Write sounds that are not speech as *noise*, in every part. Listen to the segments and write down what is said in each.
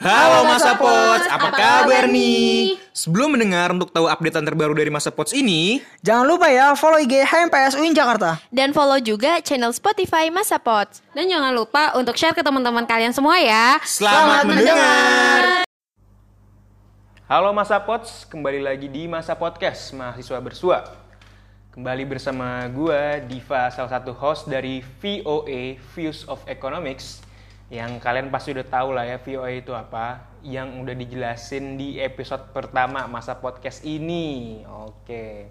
Halo Masa Pots, apa kabar nih? Sebelum mendengar untuk tahu update terbaru dari Masa Pots ini, Jangan lupa ya follow IG HMPS UIN Jakarta. Dan follow juga channel Spotify Masa Pots. Dan jangan lupa untuk share ke teman-teman kalian semua ya. selamat, mendengar. Halo Masa Pots, kembali lagi di Masa Podcast Mahasiswa Bersua. Kembali bersama gua Diva, salah satu host dari VOA Views of Economics yang kalian pasti udah tahu lah ya VOA itu apa yang udah dijelasin di episode pertama masa podcast ini. Oke.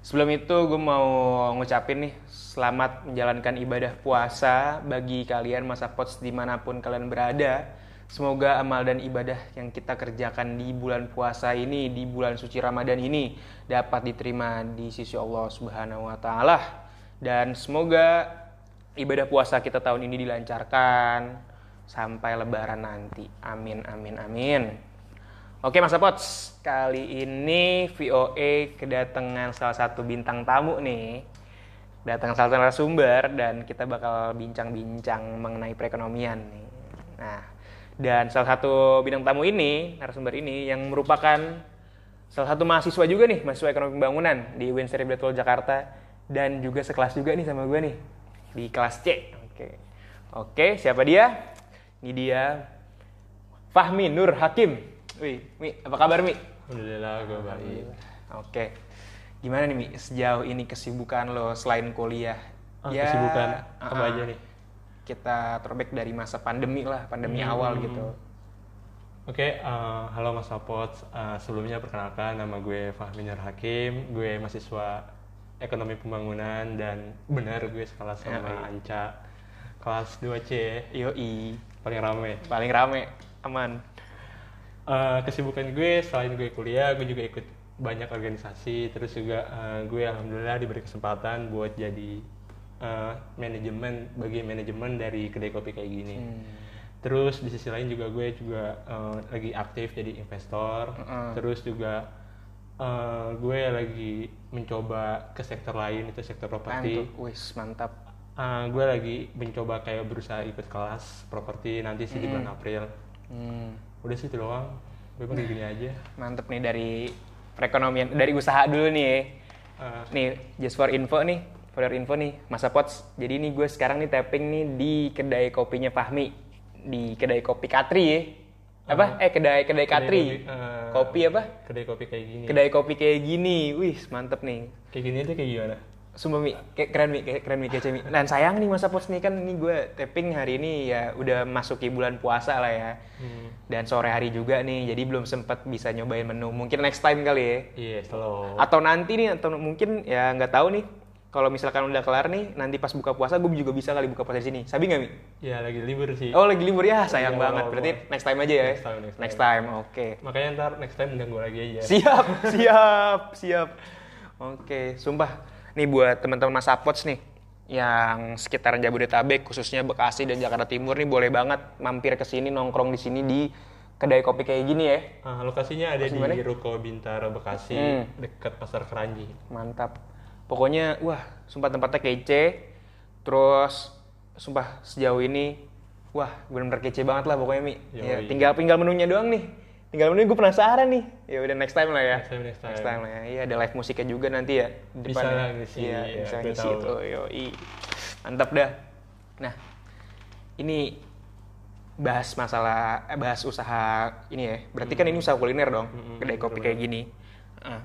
Sebelum itu gue mau ngucapin nih selamat menjalankan ibadah puasa bagi kalian masa pots di mana pun kalian berada. Semoga amal dan ibadah yang kita kerjakan di bulan puasa ini, di bulan suci Ramadan ini dapat diterima di sisi Allah Subhanahu wa taala. Dan semoga ibadah puasa kita tahun ini dilancarkan sampai lebaran nanti. Amin amin amin. Oke Mas Pots, kali ini VOA kedatangan salah satu bintang tamu nih. Datang salah satu narasumber dan kita bakal bincang-bincang mengenai perekonomian nih. Nah, dan salah satu bintang tamu ini, narasumber ini yang merupakan salah satu mahasiswa juga nih, mahasiswa ekonomi pembangunan di UIN Seri Jakarta dan juga sekelas juga nih sama gue nih di kelas C. Oke. Oke, siapa dia? Ini dia Fahmi Nur Hakim. Wih, Mi, apa kabar Mi? Alhamdulillah gue baik. Oke. Gimana nih Mi, sejauh ini kesibukan lo selain kuliah? Ah, kesibukan apa ah, aja nih? Kita throwback dari masa pandemi lah, pandemi Hmm. awal gitu. Oke, eh, halo Mas Sapot. Eh, sebelumnya perkenalkan nama gue Fahmi Nur Hakim. Gue mahasiswa ekonomi pembangunan dan benar gue sekelas sama Ya. Anca. Kelas 2C, Yoi, paling rame. paling rame, aman. Eh, kesibukan gue selain gue kuliah, gue juga ikut banyak organisasi. Terus juga eh, gue alhamdulillah diberi kesempatan buat jadi eh, manajemen bagi manajemen dari kedai kopi kayak gini. Terus di sisi lain juga gue juga eh, lagi aktif jadi investor. Heeh. Terus juga eh, gue lagi mencoba ke sektor lain itu sektor properti. Mantap, wis mantap. Eh, gue lagi mencoba kayak berusaha ikut kelas properti nanti sih di bulan April. Hmm, Udah sih itu doang. Gue paling gini aja. mantep nih dari perekonomian, dari usaha dulu nih. Eh, Nih, just for info nih, for your info nih, Masa Pots. Jadi ini gue sekarang nih tapping nih di kedai kopinya Fahmi. Di kedai kopi Katri ya. Apa? Eh, kedai kedai Katri. kopi, eh, kopi apa? kedai kopi kayak gini. Kedai kopi kayak gini. Wih, mantep nih. Kayak gini tuh kayak gimana? Sumpah Mi, kayak keren Mi, kayak keren Mi, kece Mi. Dan sayang nih Masa Pots nih kan ini gue tapping hari ini ya udah masuki bulan puasa lah ya. Hmm. Dan sore hari juga nih, jadi belum sempat bisa nyobain menu. Mungkin next time kali ya. Iya, slow. Atau nanti nih, atau mungkin ya nggak tahu nih. Kalau misalkan udah kelar nih, nanti pas buka puasa gue juga bisa kali buka puasa di sini. Sabi nggak Mi? Ya lagi libur sih. Oh lagi libur ya, sayang Iya, banget. apa-apa. Berarti next time aja ya. Next time, next Next time. time, oke. Makanya ntar next time undang gue lagi aja. Siap, *laughs* siap, siap. Oke, sumpah. Nih buat teman-teman Mas Apots nih yang sekitaran Jabodetabek khususnya Bekasi dan Jakarta Timur nih boleh banget mampir ke sini nongkrong di sini di kedai kopi kayak gini ya. Ah, lokasinya ada Lokasi mana? di Ruko Bintaro Bekasi, Hmm. dekat Pasar Keranji. Mantap. Pokoknya wah, sumpah tempatnya kece. Terus sumpah sejauh ini wah bener-bener kece banget lah pokoknya Mi. Ya, tinggal tinggal menunya doang nih. Tinggal menu gue penasaran nih. Ya udah next time lah ya. Next time, next time. lah ya. Iya ada live musiknya juga nanti ya di Bisa depannya. lah ngisi, Iya, ya, bisa ngisi itu. Yoi. Mantap dah. Nah, ini bahas masalah eh, bahas usaha ini ya. Berarti kan ini usaha kuliner dong. Hmm, Kedai kopi kayak gini. Ah.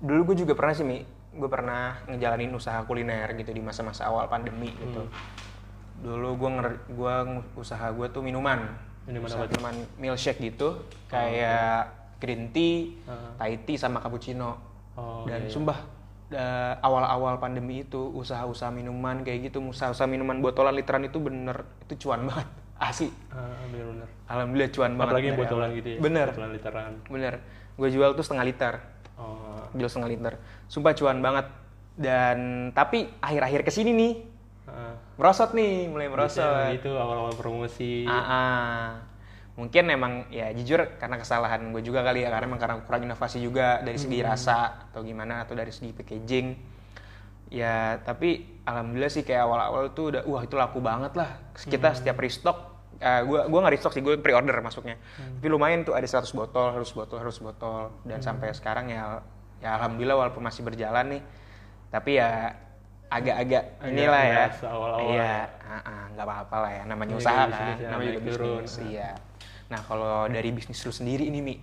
dulu gue juga pernah sih Mi. Gue pernah ngejalanin usaha kuliner gitu di masa-masa awal pandemi gitu. Hmm. Dulu gue gua ng- usaha gue tuh minuman. Minuman Usaha apa minuman milkshake gitu, kayak green tea, Ah. Thai tea sama cappuccino. Oh, Dan iya, iya. sumpah awal-awal pandemi itu usaha-usaha minuman kayak gitu, usaha-usaha minuman botolan literan itu bener itu cuan banget. *laughs* Asli. Ah, bener-bener. Alhamdulillah cuan banget. Apalagi botolan gitu ya. Bener. Botolan literan. Bener. Gue jual tuh setengah liter. Jual setengah liter. Sumpah cuan banget. Dan tapi akhir-akhir ke sini nih ah. merosot nih, mulai merosot. Biasanya gitu awal-awal promosi. Ah, ah. Mungkin emang ya jujur karena kesalahan gue juga kali ya karena emang karena kurang inovasi juga dari segi rasa atau gimana atau dari segi packaging. Ya tapi alhamdulillah sih kayak awal-awal tuh udah wah itu laku banget lah. Kita setiap restock Eh, gua gua nggak restock sih, gue pre-order masuknya. Tapi lumayan tuh ada 100 botol, harus botol, harus botol. Dan sampai sekarang ya ya alhamdulillah walaupun masih berjalan nih. Tapi ya agak-agak Agak inilah ya. Iya, ya. nggak apa-apa lah ya namanya Ini usaha juga kan, ya, namanya juga bisnis. Iya. Nah, kalau *laughs* dari bisnis lu sendiri ini Mi,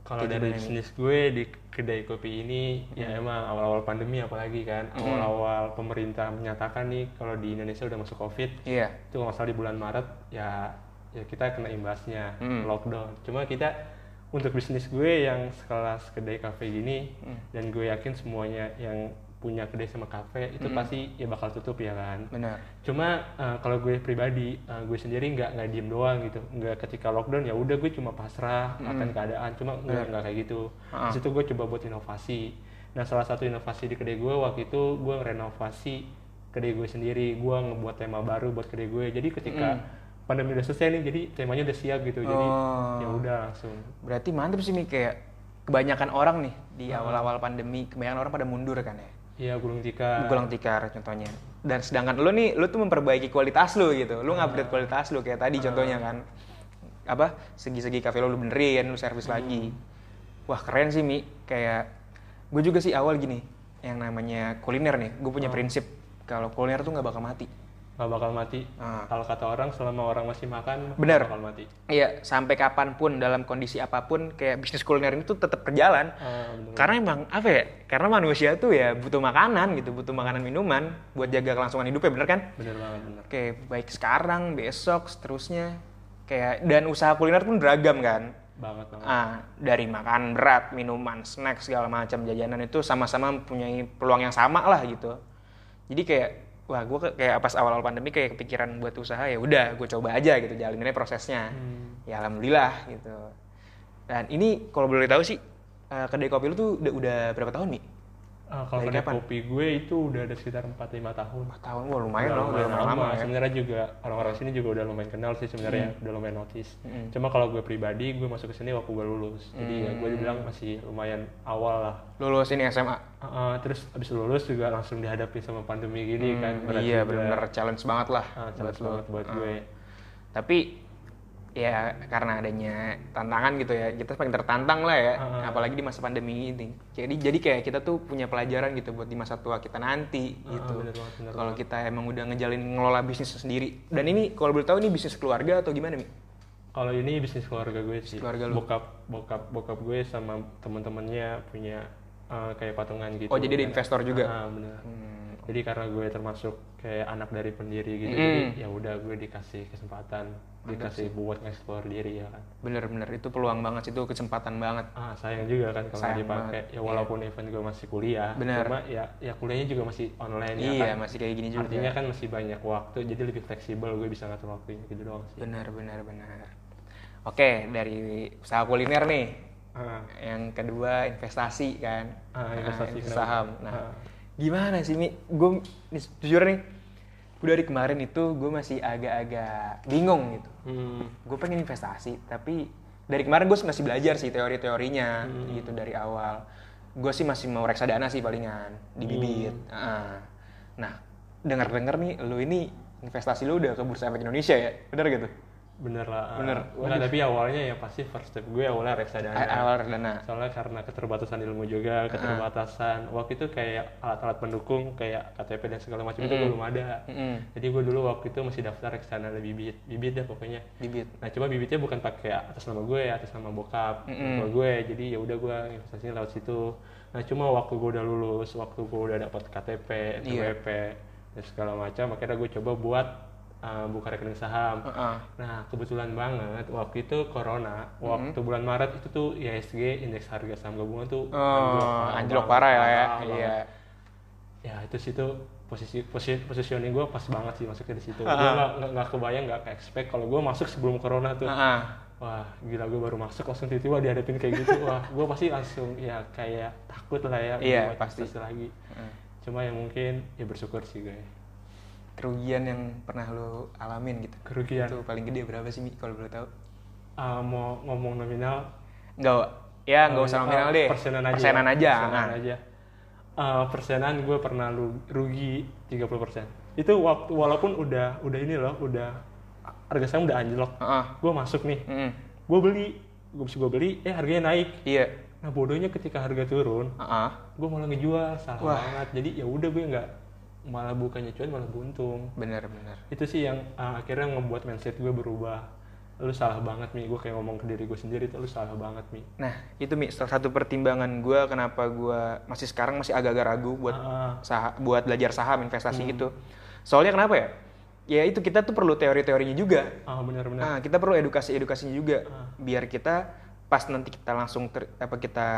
Kalau dari bisnis gue di kedai kopi ini ya Hmm. emang awal-awal pandemi apalagi kan awal-awal pemerintah menyatakan nih kalau di Indonesia udah masuk covid iya. itu kalau nggak salah di bulan Maret ya ya kita kena imbasnya Hmm. lockdown cuma kita untuk bisnis gue yang sekelas kedai kafe gini Hmm. dan gue yakin semuanya yang punya kedai sama kafe itu pasti ya bakal tutup ya kan. Benar. cuma uh, kalau gue pribadi uh, gue sendiri nggak nggak diem doang gitu. Nggak ketika lockdown ya udah gue cuma pasrah akan keadaan cuma nggak nggak kayak gitu. Ah. di situ gue coba buat inovasi. Nah salah satu inovasi di kedai gue waktu itu gue renovasi kedai gue sendiri. Gue ngebuat tema baru buat kedai gue. Jadi ketika pandemi udah selesai nih jadi temanya udah siap gitu jadi Oh. ya udah langsung Berarti mantep sih Mi kayak kebanyakan orang nih di awal-awal pandemi, kebanyakan orang pada mundur kan ya. Iya gulung tikar. Gulang tikar contohnya. Dan sedangkan lu nih, lu tuh memperbaiki kualitas lu gitu. Lu ngupgrade kualitas lu kayak tadi contohnya kan. Apa? Segi-segi kafe lu lu benerin, lu servis lagi. Wah, keren sih Mi. Kayak gue juga sih awal gini, yang namanya kuliner nih. Gue punya prinsip kalau kuliner tuh nggak bakal mati. Nggak bakal mati. Ah. Kalau kata orang selama orang masih makan Bener. bakal mati. Iya, sampai kapan pun dalam kondisi apa pun kayak bisnis kuliner ini tuh tetap berjalan. Ah, bener. Karena emang apa ya? Karena manusia tuh ya butuh makanan gitu, butuh makanan minuman buat jaga kelangsungan hidupnya, bener kan? Bener banget bener. Kayak baik sekarang, besok, seterusnya. Kayak dan usaha kuliner pun beragam kan. Banget banget. Ah, dari makan berat, minuman, snack segala macam jajanan itu sama-sama mempunyai peluang yang sama lah gitu. Jadi kayak wah gue kayak pas awal-awal pandemi kayak kepikiran buat usaha ya udah gue coba aja gitu jalaninnya prosesnya. Ya alhamdulillah gitu. Dan ini kalau boleh tahu sih eh, kedai kopi lu tuh udah, udah berapa tahun nih? Ah, kalau kedai kopi gue itu udah ada sekitar 4-5 tahun. 4 tahun, wah lumayan loh, udah lumayan lama ya. Sebenarnya juga orang-orang sini juga udah lumayan kenal sih sebenarnya, Hmm. udah lumayan notice. Cuma kalau gue pribadi, gue masuk ke sini waktu gue lulus. Jadi ya gue Hmm. dibilang masih lumayan awal lah. Lulus ini SMA. Ah, ah, terus abis lulus juga langsung dihadapi sama pandemi gini kan. berat iya benar-benar challenge banget lah Ah, buat challenge banget buat Ah. gue. Tapi ya karena adanya tantangan gitu ya, kita paling tertantang lah ya, Ah. apalagi di masa pandemi ini. Jadi jadi kayak kita tuh punya pelajaran gitu buat di masa tua kita nanti Ah, gitu. Kalau kita emang udah ngejalin ngelola bisnis sendiri. Dan ini kalau boleh tahu ini bisnis keluarga atau gimana Mi? Kalau ini bisnis keluarga gue sih. Keluarga lu. Bokap bokap bokap gue sama teman-temannya punya eh, kayak patungan gitu. Oh, jadi ada investor juga? Ah, bener. Hmm. Jadi karena gue termasuk kayak anak dari pendiri gitu, Mm. jadi ya udah gue dikasih kesempatan, dikasih buat nge-explore diri ya kan. Bener-bener itu peluang banget, itu kesempatan banget. Ah sayang juga kan kalau Sayang dipakai. banget, Ya walaupun event gue masih kuliah, Bener. cuma ya ya kuliahnya juga masih online ya iya, kan. masih kayak gini juga. Artinya kan masih banyak waktu, jadi lebih fleksibel gue bisa ngatur waktunya gitu doang sih. Benar, benar, benar. Oke, dari usaha kuliner nih. Ah. Yang kedua investasi kan. Ah, investasi, kenapa? saham. Nah, Ah. gimana sih Mi? Gue jujur nih, gue dari kemarin itu gue masih agak-agak bingung gitu. Hmm. Gue pengen investasi, tapi dari kemarin gue masih belajar sih teori-teorinya Hmm. gitu dari awal. Gue sih masih mau reksadana sih palingan di Hmm. bibit. Ah. Nah, dengar-dengar nih, lu ini investasi lu udah ke Bursa Efek Indonesia ya, bener gitu? Bener lah. Bener. Enggak, tapi awalnya ya pasti first step gue awalnya reksadana. Awal reksadana. Soalnya karena keterbatasan ilmu juga, keterbatasan waktu itu kayak alat-alat pendukung kayak KTP dan segala macam itu belum ada. Mm-mm. Jadi gue dulu waktu itu masih daftar reksadana bibit, bibit deh pokoknya. Bibit. Nah cuma bibitnya bukan pakai atas nama gue, atas nama bokap, bokap gue. Jadi ya udah gue investasinya lewat situ. Nah cuma waktu gue udah lulus, waktu gue udah dapat KTP, Iya. NPWP dan segala macam, akhirnya gue coba buat uh, buka rekening saham. Heeh. Nah kebetulan banget waktu itu corona, waktu bulan Maret itu tuh IHSG indeks harga saham gabungan tuh Oh, anjlok parah ya, ya. banget. Iya. Ya itu situ posisi posisi positioning gue pas banget sih masuknya di situ. Gue Ah. nggak nggak- nggak kebayang nggak ke expect kalau gue masuk sebelum corona tuh. Heeh. Wah gila gue baru masuk langsung tiba-tiba dihadapin kayak gitu. *laughs* Wah gue pasti langsung ya kayak takut lah ya. Iya, buat pasti. lagi. Heeh. Cuma ya mungkin ya bersyukur sih gue. Kerugian yang pernah lo alamin gitu. Kerugian. Itu paling gede berapa sih Mi kalau boleh tahu? Ah, mau ngomong nominal Enggak, ya enggak Oh, usah oh, nominal deh. Persenan aja. Persenan aja. Persenan ah. aja. Eh, persenan gue pernah lu- rugi 30%. Itu waktu walaupun udah udah ini loh, udah harga saham udah anjlok. Heeh. Gue masuk nih, Mm-mm. gue beli, gue bisa gue beli, eh harganya naik. Iya. Nah bodohnya ketika harga turun, Heeh. gue malah ngejual, salah Wah. banget. Jadi ya udah gue nggak malah bukannya cuan malah buntung. Bener bener. Itu sih yang uh, akhirnya ngebuat mindset gue berubah. Lu salah banget mi, gue kayak ngomong ke diri gue sendiri tuh lu salah banget mi. Nah, itu Mi, salah satu pertimbangan gue kenapa gue masih sekarang masih agak-agak ragu buat Ah. saha- buat belajar saham investasi gitu. Soalnya kenapa ya? Ya itu kita tuh perlu teori-teorinya juga. Ah benar-benar. Nah, kita perlu edukasi-edukasinya juga Ah. biar kita pas nanti kita langsung ter- apa kita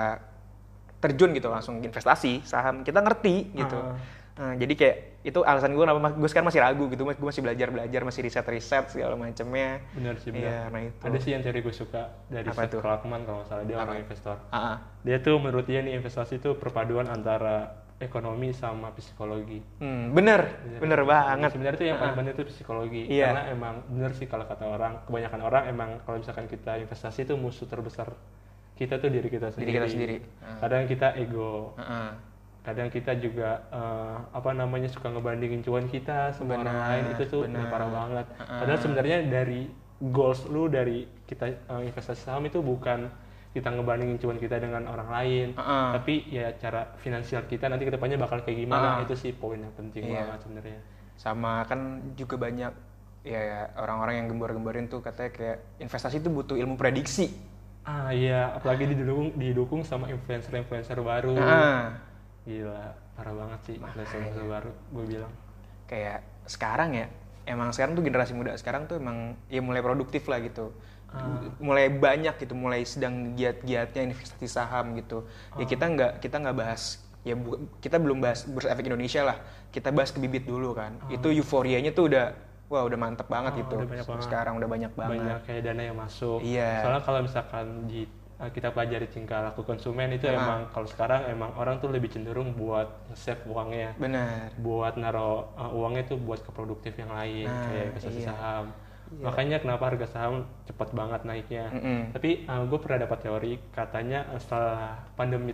terjun gitu langsung investasi saham kita ngerti gitu. Ah. Nah, jadi kayak itu alasan gue kenapa gue sekarang masih ragu gitu, gue masih belajar belajar, masih riset riset segala macamnya. Benar sih benar. nah itu. Ada sih yang teori gue suka dari Apa Seth kalau nggak salah dia orang investor. Ah, ah. Dia tuh menurut dia nih investasi itu perpaduan antara ekonomi sama psikologi. Hmm, bener, bener banget. Sebenarnya tuh yang paling Ah, penting itu psikologi. Iya. Karena emang bener sih kalau kata orang, kebanyakan orang emang kalau misalkan kita investasi itu musuh terbesar kita tuh diri kita sendiri. Diri kita sendiri. Ah. Kadang kita ego, ah, ah. Kadang kita juga eh, apa namanya suka ngebandingin cuan kita sama orang Benar, lain itu tuh udah parah banget. Ah. Padahal sebenarnya dari goals lu dari kita eh, investasi saham itu bukan kita ngebandingin cuan kita dengan orang lain, ah. tapi ya cara finansial kita nanti ke depannya bakal kayak gimana Ah. itu sih poin yang penting Iya. banget sebenarnya. Sama kan juga banyak ya ya, orang-orang yang gembor-gemborin tuh katanya kayak investasi itu butuh ilmu prediksi. Ah iya, apalagi didukung didukung sama influencer-influencer baru. Ah. Gila, parah banget sih influencer baru gue bilang. Kayak sekarang ya, emang sekarang tuh generasi muda sekarang tuh emang ya mulai produktif lah gitu. Mulai banyak gitu, mulai sedang giat-giatnya investasi saham gitu. Ya kita nggak kita nggak bahas ya bu- kita belum bahas bursa efek Indonesia lah. Kita bahas ke bibit dulu kan. Itu euforianya tuh udah wah udah mantep banget Ah, gitu. udah banyak banget. Sekarang udah banyak banget. Banyak kayak dana yang masuk. Iya. Soalnya kalau misalkan di uh, kita pelajari tingkah laku konsumen itu Ah. emang kalau sekarang emang orang tuh lebih cenderung buat save uangnya. Benar. buat naro uh, uangnya tuh buat ke produktif yang lain Nah, kayak investasi iya. saham. Makanya kenapa harga saham cepat banget naiknya. Mm-mm. Tapi gue pernah dapat teori katanya uh, setelah pandemi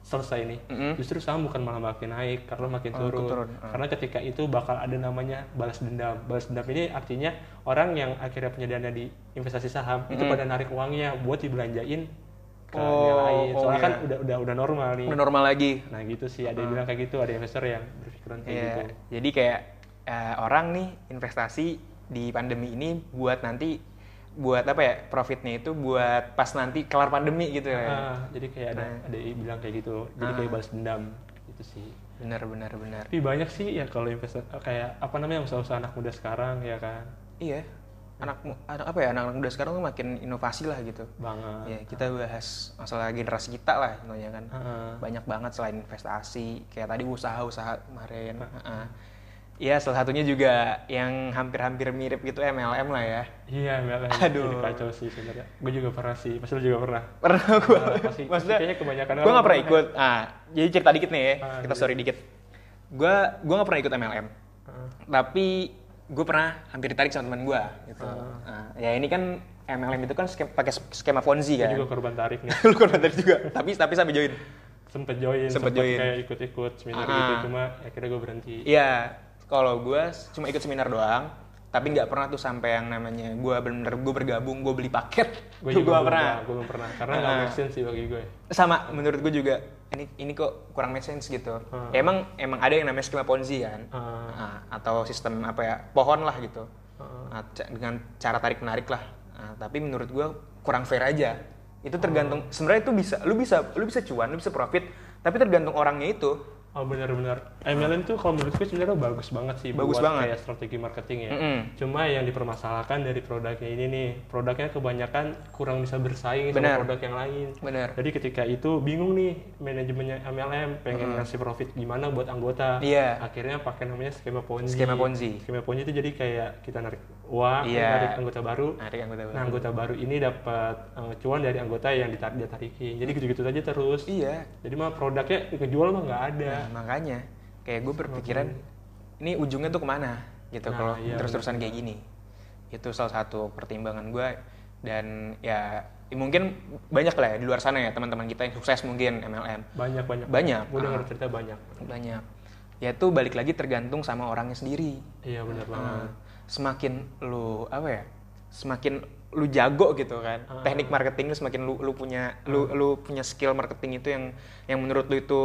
selesai nih, Mm-mm. justru saham bukan malah makin naik karena makin Oh, turun. turun. Ah. Karena ketika itu bakal ada namanya balas dendam. Balas dendam ini artinya orang yang akhirnya punya dana di investasi saham itu pada narik uangnya buat dibelanjain ke Oh, yang lain. oh, Soalnya iya. kan udah udah udah normal nih. Udah normal lagi. Nah gitu sih, ada yang bilang kayak gitu, ada investor yang berpikiran kayak Iya, gitu. Jadi kayak eh, orang nih investasi di pandemi ini buat nanti buat apa ya profitnya itu buat pas nanti kelar pandemi gitu ya. Ah, jadi kayak ada Nah. ada yang bilang kayak gitu, jadi kayak balas dendam gitu sih. Bener bener bener. Tapi banyak sih ya kalau investasi kayak apa namanya usaha-usaha anak muda sekarang ya kan, Iya. Anak anak apa ya anak-anak muda sekarang tuh makin inovasi lah gitu. banget. Ya, kita bahas masalah generasi kita lah intinya kan. Heeh. Banyak banget selain investasi, kayak tadi usaha-usaha kemarin. Heeh. Iya, salah satunya juga yang hampir-hampir mirip gitu MLM lah ya. Iya, MLM. Aduh. Jadi kacau sih sebenarnya. Gue juga pernah sih, pasti lu juga pernah. pernah gue Nah, *laughs* pasti- maksudnya kayaknya kebanyakan gue orang nggak pernah pernah. ikut ah jadi cerita dikit nih ya Ah, kita iya. story dikit gue gue nggak pernah ikut MLM Heeh. tapi gue pernah hampir ditarik sama teman gue gitu Ah. Nah, ya ini kan MLM itu kan skema, pakai skema Ponzi Gue kan juga korban tarik nih. *laughs* lu korban tarik juga tapi tapi sampai join Sempet join, Sempet sempet, join. kayak ikut-ikut seminar Ah. gitu, cuma akhirnya gue berhenti. iya kalau gue cuma ikut seminar doang tapi nggak pernah tuh sampai yang namanya gue bener-bener gue bergabung gue beli paket Gue juga gua belum pernah Gue belum pernah, karena nggak make sense sih bagi gue. sama menurut gue juga ini ini kok kurang make sense gitu Hmm. emang emang ada yang namanya skema ponzi kan Ah. Nah, atau sistem apa ya pohon lah gitu Ah. Nah, dengan cara tarik menarik lah Nah, tapi menurut gue kurang fair aja itu tergantung Oh. sebenarnya itu bisa lu bisa lu bisa cuan lu bisa profit tapi tergantung orangnya itu Oh benar-benar. MLM tuh kalau menurut gue sebenarnya bagus banget sih Bagus buat banget. kayak strategi marketing ya. Mm-mm. Cuma yang dipermasalahkan dari produknya ini nih, produknya kebanyakan kurang bisa bersaing Benar. sama produk yang lain. bener Jadi ketika itu bingung nih manajemennya MLM pengen ngasih profit gimana buat anggota. Iya. Akhirnya pakai namanya skema ponzi. Skema Ponzi. Skema ponzi itu jadi kayak kita narik uang, Iya. narik anggota baru. narik anggota baru Nah anggota baru ini dapat eh, cuan dari anggota yang ditar- dia tarikin. Jadi gitu-gitu aja terus. iya Jadi mah produknya kejual mah nggak ada. nah, makanya kayak gue berpikiran ini ujungnya tuh ke mana gitu Nah, kalau iya, terus-terusan kayak gini itu salah satu pertimbangan gue dan ya ya mungkin banyak lah ya di luar sana ya teman-teman kita yang sukses mungkin MLM Banyak banyak. Banyak. Gue dengar Ah. cerita banyak. banyak ya itu balik lagi tergantung sama orangnya sendiri Iya benar banget. Nah, semakin lu apa ya semakin lu jago gitu kan Ah. teknik marketing lu semakin lu lu punya lu lu punya skill marketing itu yang yang menurut lu itu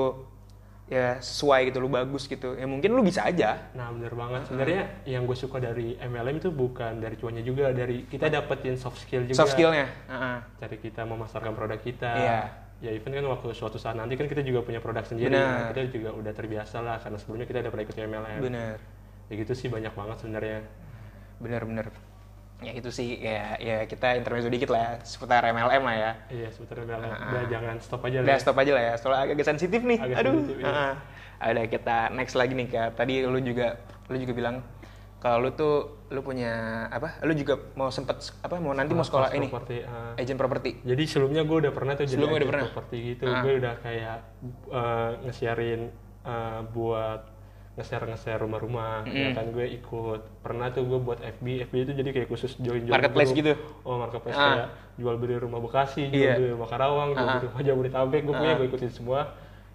ya sesuai gitu lu bagus gitu ya mungkin lu bisa aja Nah bener banget. Sebenarnya yang gue suka dari MLM itu bukan dari cuannya juga, dari kita dapetin soft skill juga. soft skillnya Heeh. Cari kita memasarkan produk kita. Iya. Ya even kan waktu suatu saat nanti kan kita juga punya produk sendiri. Nah, kita juga udah terbiasa lah karena sebelumnya kita udah pernah ikut MLM. bener Ya gitu sih banyak banget sebenarnya. Bener-bener ya itu sih ya ya kita intermezzo dikit lah ya seputar MLM lah ya Iya sebenarnya MLM. Ah, Udah jangan stop aja udah lah. stop aja lah ya soalnya agak sensitif nih Agak aduh sensitif, iya. Heeh. ada kita next lagi nih kak tadi lu juga lu juga bilang kalau lu tuh lu punya apa lu juga mau sempet apa mau nanti mau sekolah ini Properti, ah. agent property Jadi sebelumnya gue udah pernah tuh jadi udah agent pernah? properti gitu. Ah. Gue udah kayak uh, nge-sharein uh, buat nge-share nge-share rumah-rumah. Ya kan gue ikut. Pernah tuh gue buat FB. FB itu jadi kayak khusus join join Marketplace gitu? Oh marketplace Ah. kayak jual beli rumah Bekasi, jual Iya. beli rumah Karawang, jual Ah. beli rumah Jabodetabek. Gue punya gue ikutin semua.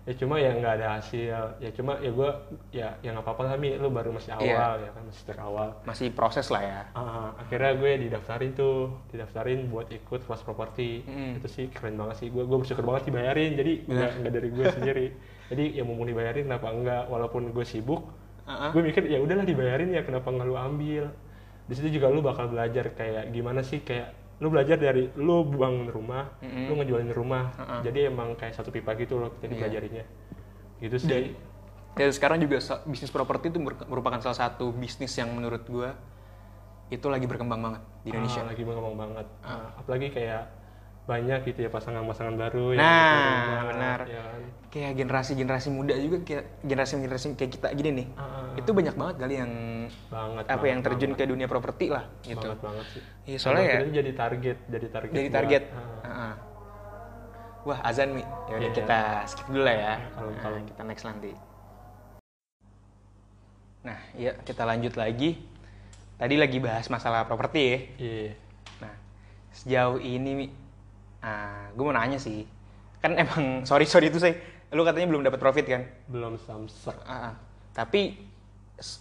Ya cuma ya nggak ada hasil. Ya cuma ya gue ya ya nggak apa-apa lah Mi. Lu baru masih Iya. awal ya kan masih terawal. masih proses lah ya Ah, akhirnya gue didaftarin tuh, didaftarin buat ikut kelas properti. Mm. Itu sih keren banget sih. Gue gue bersyukur banget dibayarin. Jadi nggak dari gue *laughs* sendiri. Jadi ya mau dibayarin kenapa enggak? Walaupun gue sibuk, Ah, gue mikir ya udahlah dibayarin ya kenapa nggak lu ambil? Di situ juga lu bakal belajar kayak gimana sih kayak lu belajar dari lu bangun rumah, lu ngejualin rumah. Jadi emang kayak satu pipa gitu loh kita dipelajarinya. Gitu sih. dan sekarang juga bisnis properti itu mer- merupakan salah satu bisnis yang menurut gua itu lagi berkembang banget di Indonesia Ah, lagi berkembang banget. Nah, apalagi kayak banyak gitu ya pasangan-pasangan baru yang Nah, rumah, benar. ya kayak generasi-generasi muda juga kayak generasi-generasi kayak kita gini nih Ah, itu banyak banget kali yang banget apa banget, yang terjun ke dunia properti lah banget, gitu banget banget sih. Iya, soalnya ya- kita jadi target, jadi target. jadi buat- target ah, Heeh. wah azan mi ya udah Iya. kita skip dulu lah ya Kalem, Nah, kalem. kita next nanti nah iya kita lanjut lagi tadi lagi bahas masalah properti ya Iya. Nah, sejauh ini, Mi, ah, gue mau nanya sih, kan emang *laughs* sorry sorry itu saya, lu katanya belum dapat profit kan? Belum samsek. Ah, ah. tapi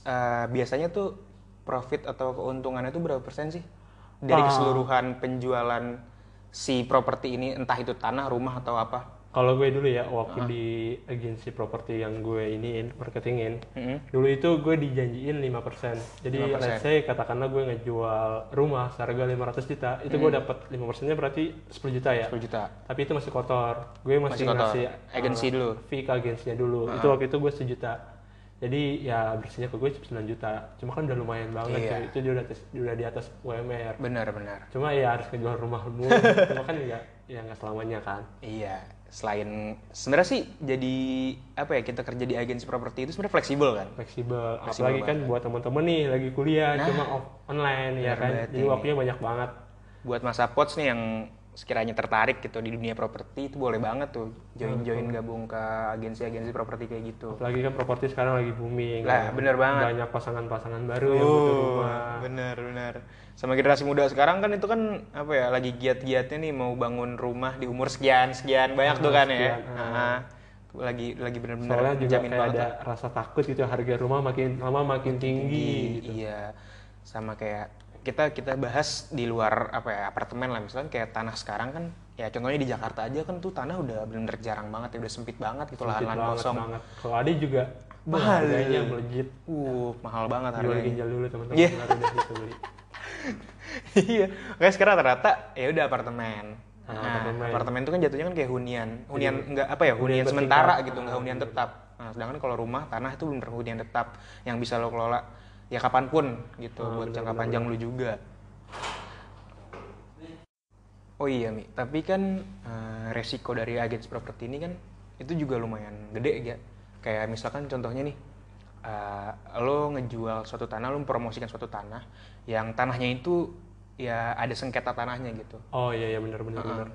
ah, biasanya tuh profit atau keuntungannya itu berapa persen sih dari keseluruhan penjualan si properti ini, entah itu tanah, rumah atau apa? Kalau gue dulu ya waktu Ah. di agensi properti yang gue iniin, marketingin, Mm-mm. dulu itu gue dijanjiin 5%. Jadi 5%. let's say katakanlah gue ngejual rumah seharga 500 juta, itu gue dapat 5%-nya berarti 10 juta ya. 10 juta. Tapi itu masih kotor. Gue Masih masih, kotor. ngasih Agensi uh, dulu. Fee ke agensinya dulu. Itu waktu itu gue 1 juta. Jadi ya bersihnya ke gue 9 juta. Cuma kan udah lumayan banget Iya. Itu dia udah, udah di atas UMR. Benar benar. Cuma ya harus ngejual rumah dulu. *laughs* Cuma kan ya ya nggak selamanya kan. Iya, selain sebenarnya sih jadi apa ya kita kerja di agensi properti itu sebenarnya fleksibel kan? Fleksibel. Fleksibel Apalagi kan buat teman-teman nih lagi kuliah Nah. cuma off, online ya kan. banget Jadi waktunya banyak banget. buat masa pots nih yang sekiranya tertarik gitu di dunia properti itu boleh banget tuh join join gabung ke agensi-agensi properti kayak gitu. Apalagi kan properti sekarang lagi booming. Lah, kan. bener banget. Banyak pasangan-pasangan baru yang butuh rumah. bener bener. Sama generasi muda sekarang kan itu kan apa ya lagi giat-giatnya nih mau bangun rumah di umur sekian sekian banyak tuh kan ya. sekian, ah. Ah. lagi lagi bener-bener Soalnya juga menjamin kayak banget ada rasa takut gitu harga rumah makin lama makin tinggi. gitu. Iya, sama kayak kita kita bahas di luar apa ya apartemen lah misalnya kayak tanah sekarang kan ya contohnya di Jakarta aja kan tuh tanah udah bener-bener jarang banget ya udah sempit banget gitu lahan-lahan banget, kosong. banget. Kalau ada juga Mahal. harganya melejit. Uh, mahal banget Jual harganya. ginjal dulu teman-teman Iya. baru deh bisa beli. *laughs* iya, kayak sekarang rata-rata ya udah apartemen. Ah, Nah, apartemen. apartemen itu kan jatuhnya kan kayak hunian, hunian enggak apa ya, hunian hunian sementara bertingkat. gitu, enggak Ah, hunian tetap. Nah, sedangkan kalau rumah, tanah itu bener hunian tetap yang bisa lo kelola ya kapan pun gitu Ah, buat bener, jangka bener, panjang lu juga. Oh iya Mi, tapi kan eh, resiko dari agensi properti ini kan itu juga lumayan gede ya. Kayak misalkan contohnya nih, eh, lo ngejual suatu tanah, lo mempromosikan suatu tanah, yang tanahnya itu ya ada sengketa tanahnya gitu. Oh iya iya benar benar benar.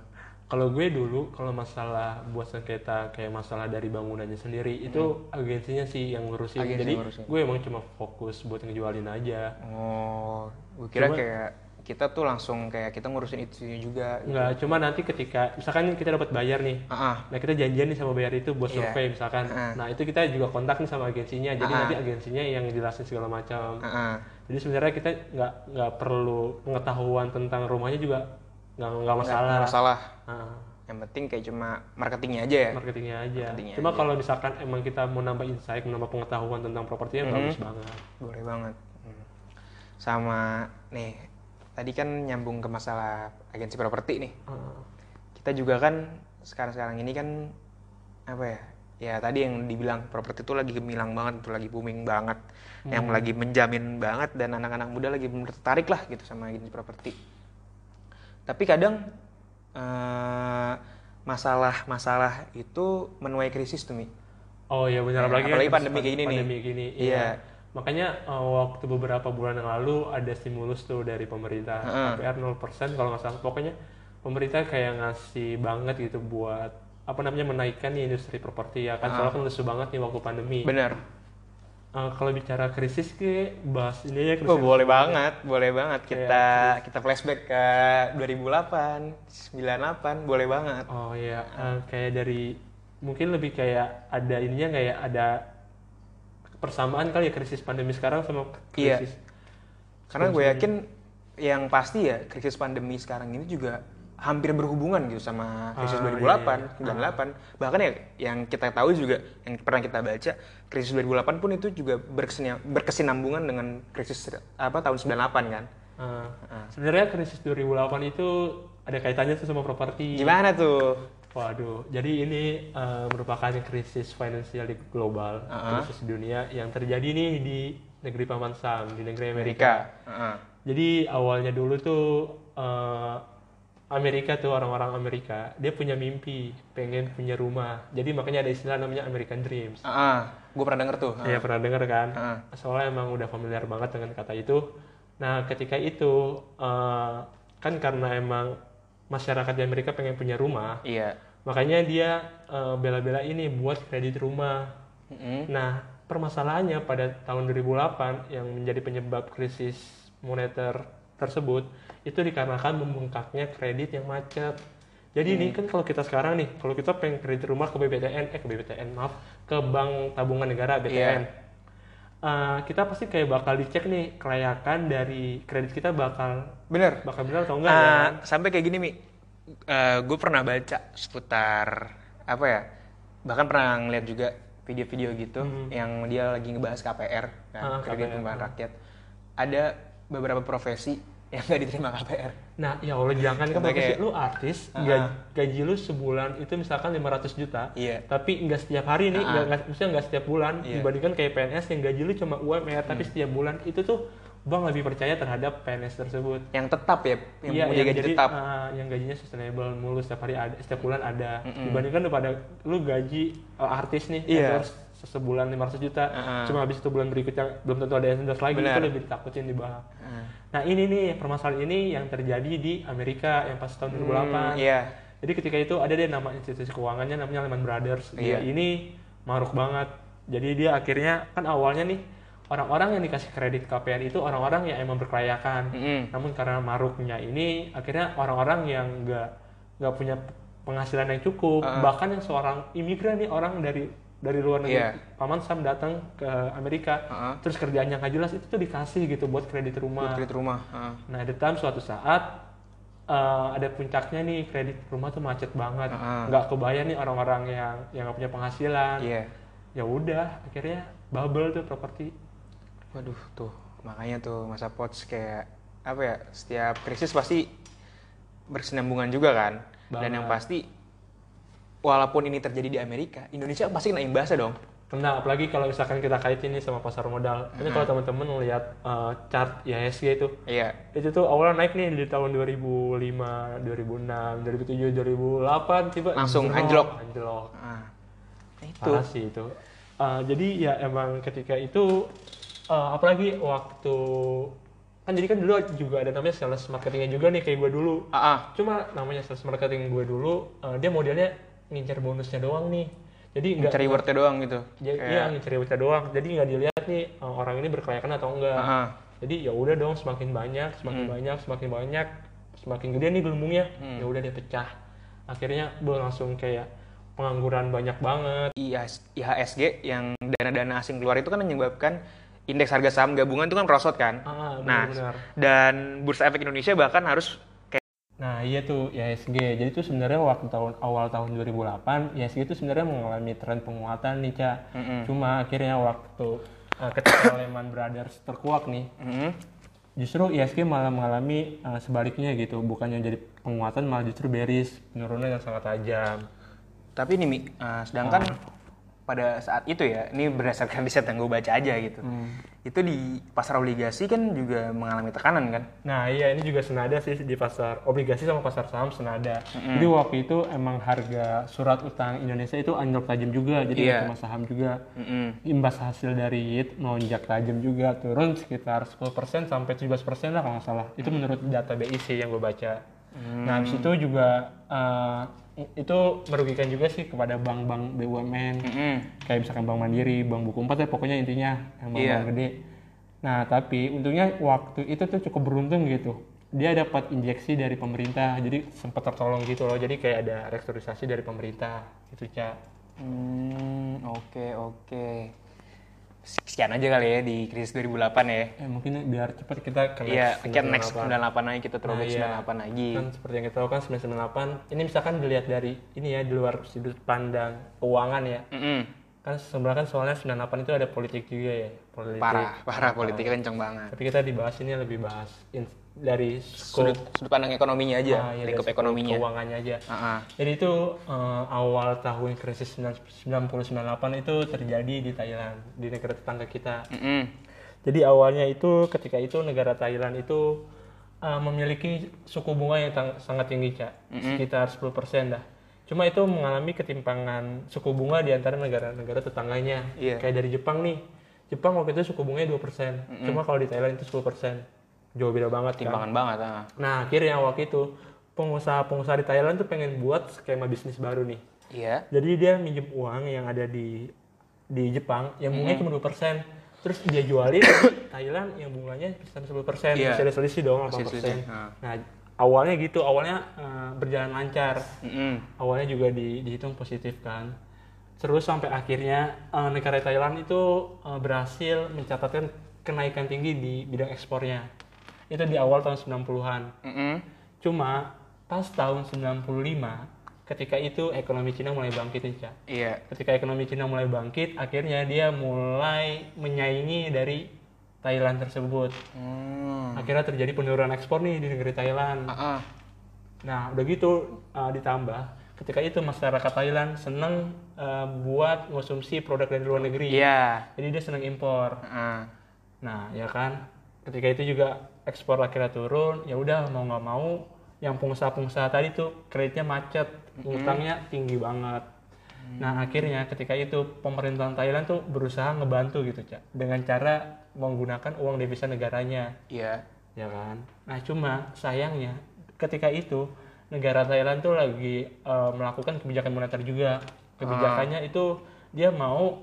Kalau gue dulu kalau masalah buat sengketa kayak masalah dari bangunannya sendiri itu agensinya sih yang ngurusin. Agensi Jadi ngurusin. gue emang cuma fokus buat ngejualin aja. Oh, gue kira Cuma- kayak kita tuh langsung kayak kita ngurusin itu juga. gitu. Enggak, cuma nanti ketika misalkan kita dapat bayar nih. Ah. Nah, kita janjian nih sama bayar itu buat Iya. survei misalkan. Heeh. Nah, itu kita juga kontak nih sama agensinya. Jadi Ah. nanti agensinya yang jelasin segala macam. ah. Jadi sebenarnya kita nggak nggak perlu pengetahuan tentang rumahnya juga nggak nggak masalah. Nggak masalah. Ah, Yang penting kayak cuma marketingnya aja ya. marketingnya aja. Marketingnya Cuma aja. kalau misalkan emang kita mau nambah insight, menambah pengetahuan tentang properti Hmm. ya bagus banget. Boleh banget. Hmm. Sama nih, tadi kan nyambung ke masalah agensi properti nih. Ah, Kita juga kan sekarang-sekarang ini kan apa ya? Ya tadi yang dibilang properti itu lagi gemilang banget, itu lagi booming banget, yang lagi menjamin banget dan anak-anak muda lagi tertarik lah gitu sama agensi properti. Tapi kadang eh, masalah-masalah itu menuai krisis tuh mi. Oh iya benar Ya, apalagi, apalagi kan pandemi kayak gini nih. pandemi gini. Iya. Iya. Makanya uh, waktu beberapa bulan yang lalu ada stimulus tuh dari pemerintah Heeh. KPR 0% kalau nggak salah. Pokoknya pemerintah kayak ngasih banget gitu buat apa namanya menaikkan nih industri properti ya kan soalnya kan lesu banget nih waktu pandemi. Bener. Uh, kalau bicara krisis ke bahas ini ya krisis. Oh, boleh banget, boleh banget. Kita kita flashback ke 2008, 98, boleh banget. Oh iya, uh, kayak dari mungkin lebih kayak ada ininya kayak ada persamaan kali ya krisis pandemi sekarang sama Iya. krisis Karena gue yakin yang pasti ya krisis pandemi sekarang ini juga hampir berhubungan gitu sama krisis Ah, 2008, 98. Bahkan ya yang kita tahu juga yang pernah kita baca krisis 2008 pun itu juga berkesin- berkesinambungan dengan krisis apa tahun 98 kan. Uh, Sebenarnya krisis 2008 itu ada kaitannya tuh sama properti. Gimana tuh? Waduh, jadi ini uh, merupakan krisis finansial di global, Uh-huh. krisis dunia yang terjadi nih di negeri Paman Sam, di negeri Amerika. Amerika. Heeh. Jadi awalnya dulu tuh uh, Amerika tuh orang-orang Amerika, dia punya mimpi, pengen punya rumah. Jadi makanya ada istilah namanya American Dreams. Heeh. Gue pernah denger tuh. Iya pernah dengar kan? Heeh. Soalnya emang udah familiar banget dengan kata itu. Nah ketika itu eh, kan karena emang masyarakat di Amerika pengen punya rumah, Iya. makanya dia eh, bela-bela ini buat kredit rumah. Mm-mm. Nah permasalahannya pada tahun 2008 yang menjadi penyebab krisis moneter tersebut itu dikarenakan membengkaknya kredit yang macet. Jadi ini kan kalau kita sekarang nih, kalau kita pengen kredit rumah ke BBTN, eh ke BBTN maaf, ke Bank Tabungan Negara BTN, eh, kita pasti kayak bakal dicek nih kelayakan dari kredit kita bakal Bener. bakal benar atau enggak Ah, ya kan? sampai kayak gini mi gue pernah baca seputar apa ya bahkan pernah ngeliat juga video-video gitu yang dia lagi ngebahas KPR kan Hmm. Ah, kredit perumahan rakyat ada beberapa profesi yang nggak diterima KPR Nah, ya Allah jangan kan kayak- lu artis, Ah. gaji, gaji lu sebulan itu misalkan 500 juta, Iya. tapi nggak setiap hari nih, nggak nggak maksudnya nggak setiap bulan. Hmm. dibandingkan kayak PNS yang gaji lu cuma UMR tapi setiap bulan itu tuh bang lebih percaya terhadap PNS tersebut. yang tetap ya yang iya, punya yang gaji jadi tetap ah, yang gajinya sustainable mulu setiap hari ada, setiap bulan ada. Dibandingkan lu pada lu gaji eh, artis nih, Iya. se- sebulan 500 juta, Ah. cuma habis itu bulan berikutnya belum tentu ada endorse lagi, Benar. itu lebih ditakutin di bawah. Ah. Nah ini nih permasalahan ini yang terjadi di Amerika yang pas tahun 2008. Hmm, iya Jadi ketika itu ada deh nama institusi keuangannya namanya Lehman Brothers. Dia Iya. ini maruk banget. Jadi dia akhirnya kan awalnya nih orang-orang yang dikasih kredit KPR itu orang-orang yang emang berkelayakan. Mm-mm. Namun karena maruknya ini akhirnya orang-orang yang nggak nggak punya penghasilan yang cukup, Ah. bahkan yang seorang imigran nih orang dari dari luar negeri Iya. paman Sam datang ke Amerika, Ah. terus kerjaannya nggak jelas itu tuh dikasih gitu buat kredit rumah. buat kredit rumah Ah. Nah, ada time suatu saat eh, ada puncaknya nih kredit rumah tuh macet banget, nggak kebayang nih orang-orang yang yang nggak punya penghasilan. iya Ya udah, akhirnya bubble tuh properti. waduh tuh makanya tuh masa pots kayak apa ya setiap krisis pasti berkesinambungan juga kan dan Banget. yang pasti walaupun ini terjadi di Amerika Indonesia pasti kena imbasnya dong Kena, apalagi kalau misalkan kita kaitin nih sama pasar modal. Ini kalau teman-teman lihat eh, chart IHSG itu, iya itu tuh awalnya naik nih di tahun 2005, 2006, 2007, 2008, tiba Langsung anjlok. anjlok. anjlok. ah. Nah, itu Parah sih itu. Uh, jadi ya emang ketika itu uh, apalagi waktu kan jadi kan dulu juga ada namanya sales marketingnya juga nih kayak gue dulu. ah, ah. Cuma namanya sales marketing gue dulu uh, dia modelnya ngincer bonusnya doang nih. Jadi nggak cari wordnya doang gitu ya, Kayak- iya ngincer rewardnya doang. Jadi nggak dilihat nih uh, orang ini berkelayakan atau enggak. Ah, ah. Jadi ya udah dong semakin banyak, semakin banyak, semakin banyak, semakin gede nih gelembungnya. Ya udah dia pecah. Akhirnya gue langsung kayak pengangguran banyak banget. IHS IHSG yang dana-dana asing keluar itu kan menyebabkan indeks harga saham gabungan itu kan merosot kan. Ah, nah, benar-benar. dan Bursa Efek Indonesia bahkan harus Nah iya tuh IHSG. Jadi tuh sebenarnya waktu tahun awal tahun 2008 IHSG itu sebenarnya mengalami tren penguatan nih cak. Cuma akhirnya waktu uh, ketika Lehman Brothers terkuak nih, Mm, justru IHSG malah mengalami uh, sebaliknya gitu. Bukannya jadi penguatan malah justru bearish, penurunan yang sangat tajam. tapi ini Mi, uh, sedangkan pada saat itu ya, ini berdasarkan *laughs* riset yang gue baca aja gitu. Itu di pasar obligasi kan juga mengalami tekanan kan? Nah iya ini juga senada sih di pasar obligasi sama pasar saham senada. Jadi waktu itu emang harga surat utang Indonesia itu anjlok tajam juga. Jadi Iya. cuma saham juga. Mm-mm. Imbas hasil dari YIT melonjak tajam juga turun sekitar 10% sampai 17% lah kalau nggak salah. Itu menurut data BIC yang gue baca. Nah habis itu juga eh, itu merugikan juga sih kepada bank-bank BUMN Mm-mm. kayak misalkan Bank Mandiri, Bank Buku Empat ya pokoknya intinya yang bank-bank Iya. gede. Nah tapi untungnya waktu itu tuh cukup beruntung gitu. Dia dapat injeksi dari pemerintah, jadi sempat tertolong gitu loh. Jadi kayak ada restrukturisasi dari pemerintah gitu cak. Hmm, oke oke. Sekian aja kali ya di krisis 2008 ya. Eh mungkin biar cepat kita ke Iya, kita next 98. 98 aja kita throwback Nah, iya. 98 lagi. Kan seperti yang kita tahu kan 998 ini misalkan dilihat dari ini ya di luar sudut pandang keuangan ya. Mm-mm. Kan sebenarnya kan soalnya 98 itu ada politik juga ya. Politik. Parah, parah politik kenceng banget. Tapi kita dibahas ini lebih bahas in- dari scope Sudut, sudut pandang ekonominya aja, Ah, iya, lingkup ekonominya. keuangannya aja. Ah, ah. Jadi itu eh, awal tahun krisis 9098 itu terjadi di Thailand, di negara tetangga kita. Mm-mm. Jadi awalnya itu ketika itu negara Thailand itu eh, memiliki suku bunga yang sangat tinggi, Cak. Sekitar 10% dah. Cuma itu mengalami ketimpangan suku bunga di antara negara-negara tetangganya. Iya. Kayak dari Jepang nih. Jepang waktu itu suku bunganya 2%. Cuma kalau di Thailand itu 10%. Jauh beda banget kan. Timbangan banget. Ah. Nah akhirnya waktu itu pengusaha-pengusaha di Thailand tuh pengen buat skema bisnis baru nih. Iya. Jadi dia minjem uang yang ada di di Jepang yang bunganya cuma 2%. Terus dia jualin *coughs* Thailand yang bunganya 10%. Iya. Masih ada selisih dong 8%. Masih selisih, ah. Nah, awalnya gitu, awalnya eh, berjalan lancar. Mm-mm. Awalnya juga di- dihitung positif kan. Terus sampai akhirnya eh, negara Thailand itu eh, berhasil mencatatkan kenaikan tinggi di bidang ekspornya. Itu di awal tahun 90-an. Mm-mm. Cuma pas tahun 95 ketika itu ekonomi Cina mulai bangkit nih, Cak. Iya. Ketika ekonomi Cina mulai bangkit, akhirnya dia mulai menyaingi dari Thailand tersebut. Hmm. Akhirnya terjadi penurunan ekspor nih di negeri Thailand. Ah. Nah, udah gitu uh, ditambah ketika itu masyarakat Thailand seneng uh, buat konsumsi produk dari luar negeri. Iya. Jadi dia seneng impor. Ah. Nah, ya kan, ketika itu juga ekspor akhirnya turun, ya udah mau nggak mau, yang pengusaha-pengusaha tadi tuh kreditnya macet, utangnya tinggi banget. Nah, akhirnya ketika itu pemerintahan Thailand tuh berusaha ngebantu gitu, Cak, dengan cara menggunakan uang devisa negaranya, Iya. ya kan. Nah, cuma sayangnya ketika itu negara Thailand tuh lagi eh, melakukan kebijakan moneter juga. Kebijakannya itu dia mau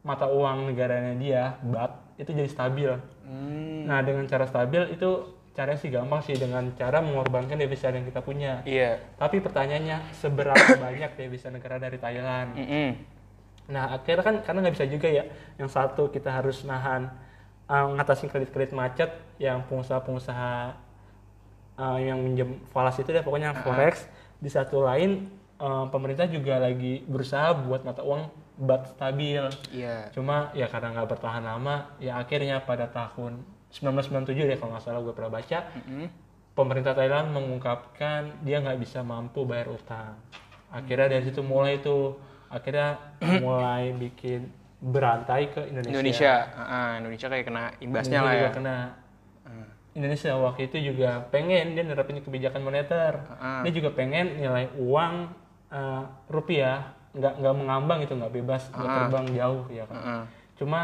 mata uang negaranya dia, baht, itu jadi stabil. Hmm. Nah, dengan cara stabil itu caranya sih gampang sih dengan cara mengorbankan devisa yang kita punya. Iya. Tapi pertanyaannya seberapa *coughs* banyak devisa negara dari Thailand? Mm-mm. Nah, akhirnya kan karena nggak bisa juga ya. Yang satu kita harus nahan uh, ngatasin kredit-kredit macet yang pengusaha-pengusaha uh, yang minjem falas itu deh pokoknya forex. Di satu lain uh, pemerintah juga lagi berusaha buat mata uang bat stabil. Iya. Cuma ya karena nggak bertahan lama, ya akhirnya pada tahun 1997 deh kalau nggak salah gue pernah baca, pemerintah Thailand mengungkapkan dia nggak bisa mampu bayar utang. Akhirnya dari situ mulai itu, akhirnya *clears throat* mulai bikin berantai ke Indonesia. Indonesia. Ah, ah, Indonesia kayak kena imbasnya lah Indonesia ya. juga kena. Indonesia waktu itu juga pengen dia nerapin kebijakan moneter. Ah. Dia juga pengen nilai uang eh, rupiah nggak nggak mengambang itu nggak bebas nggak terbang jauh ya kan. Ah. Cuma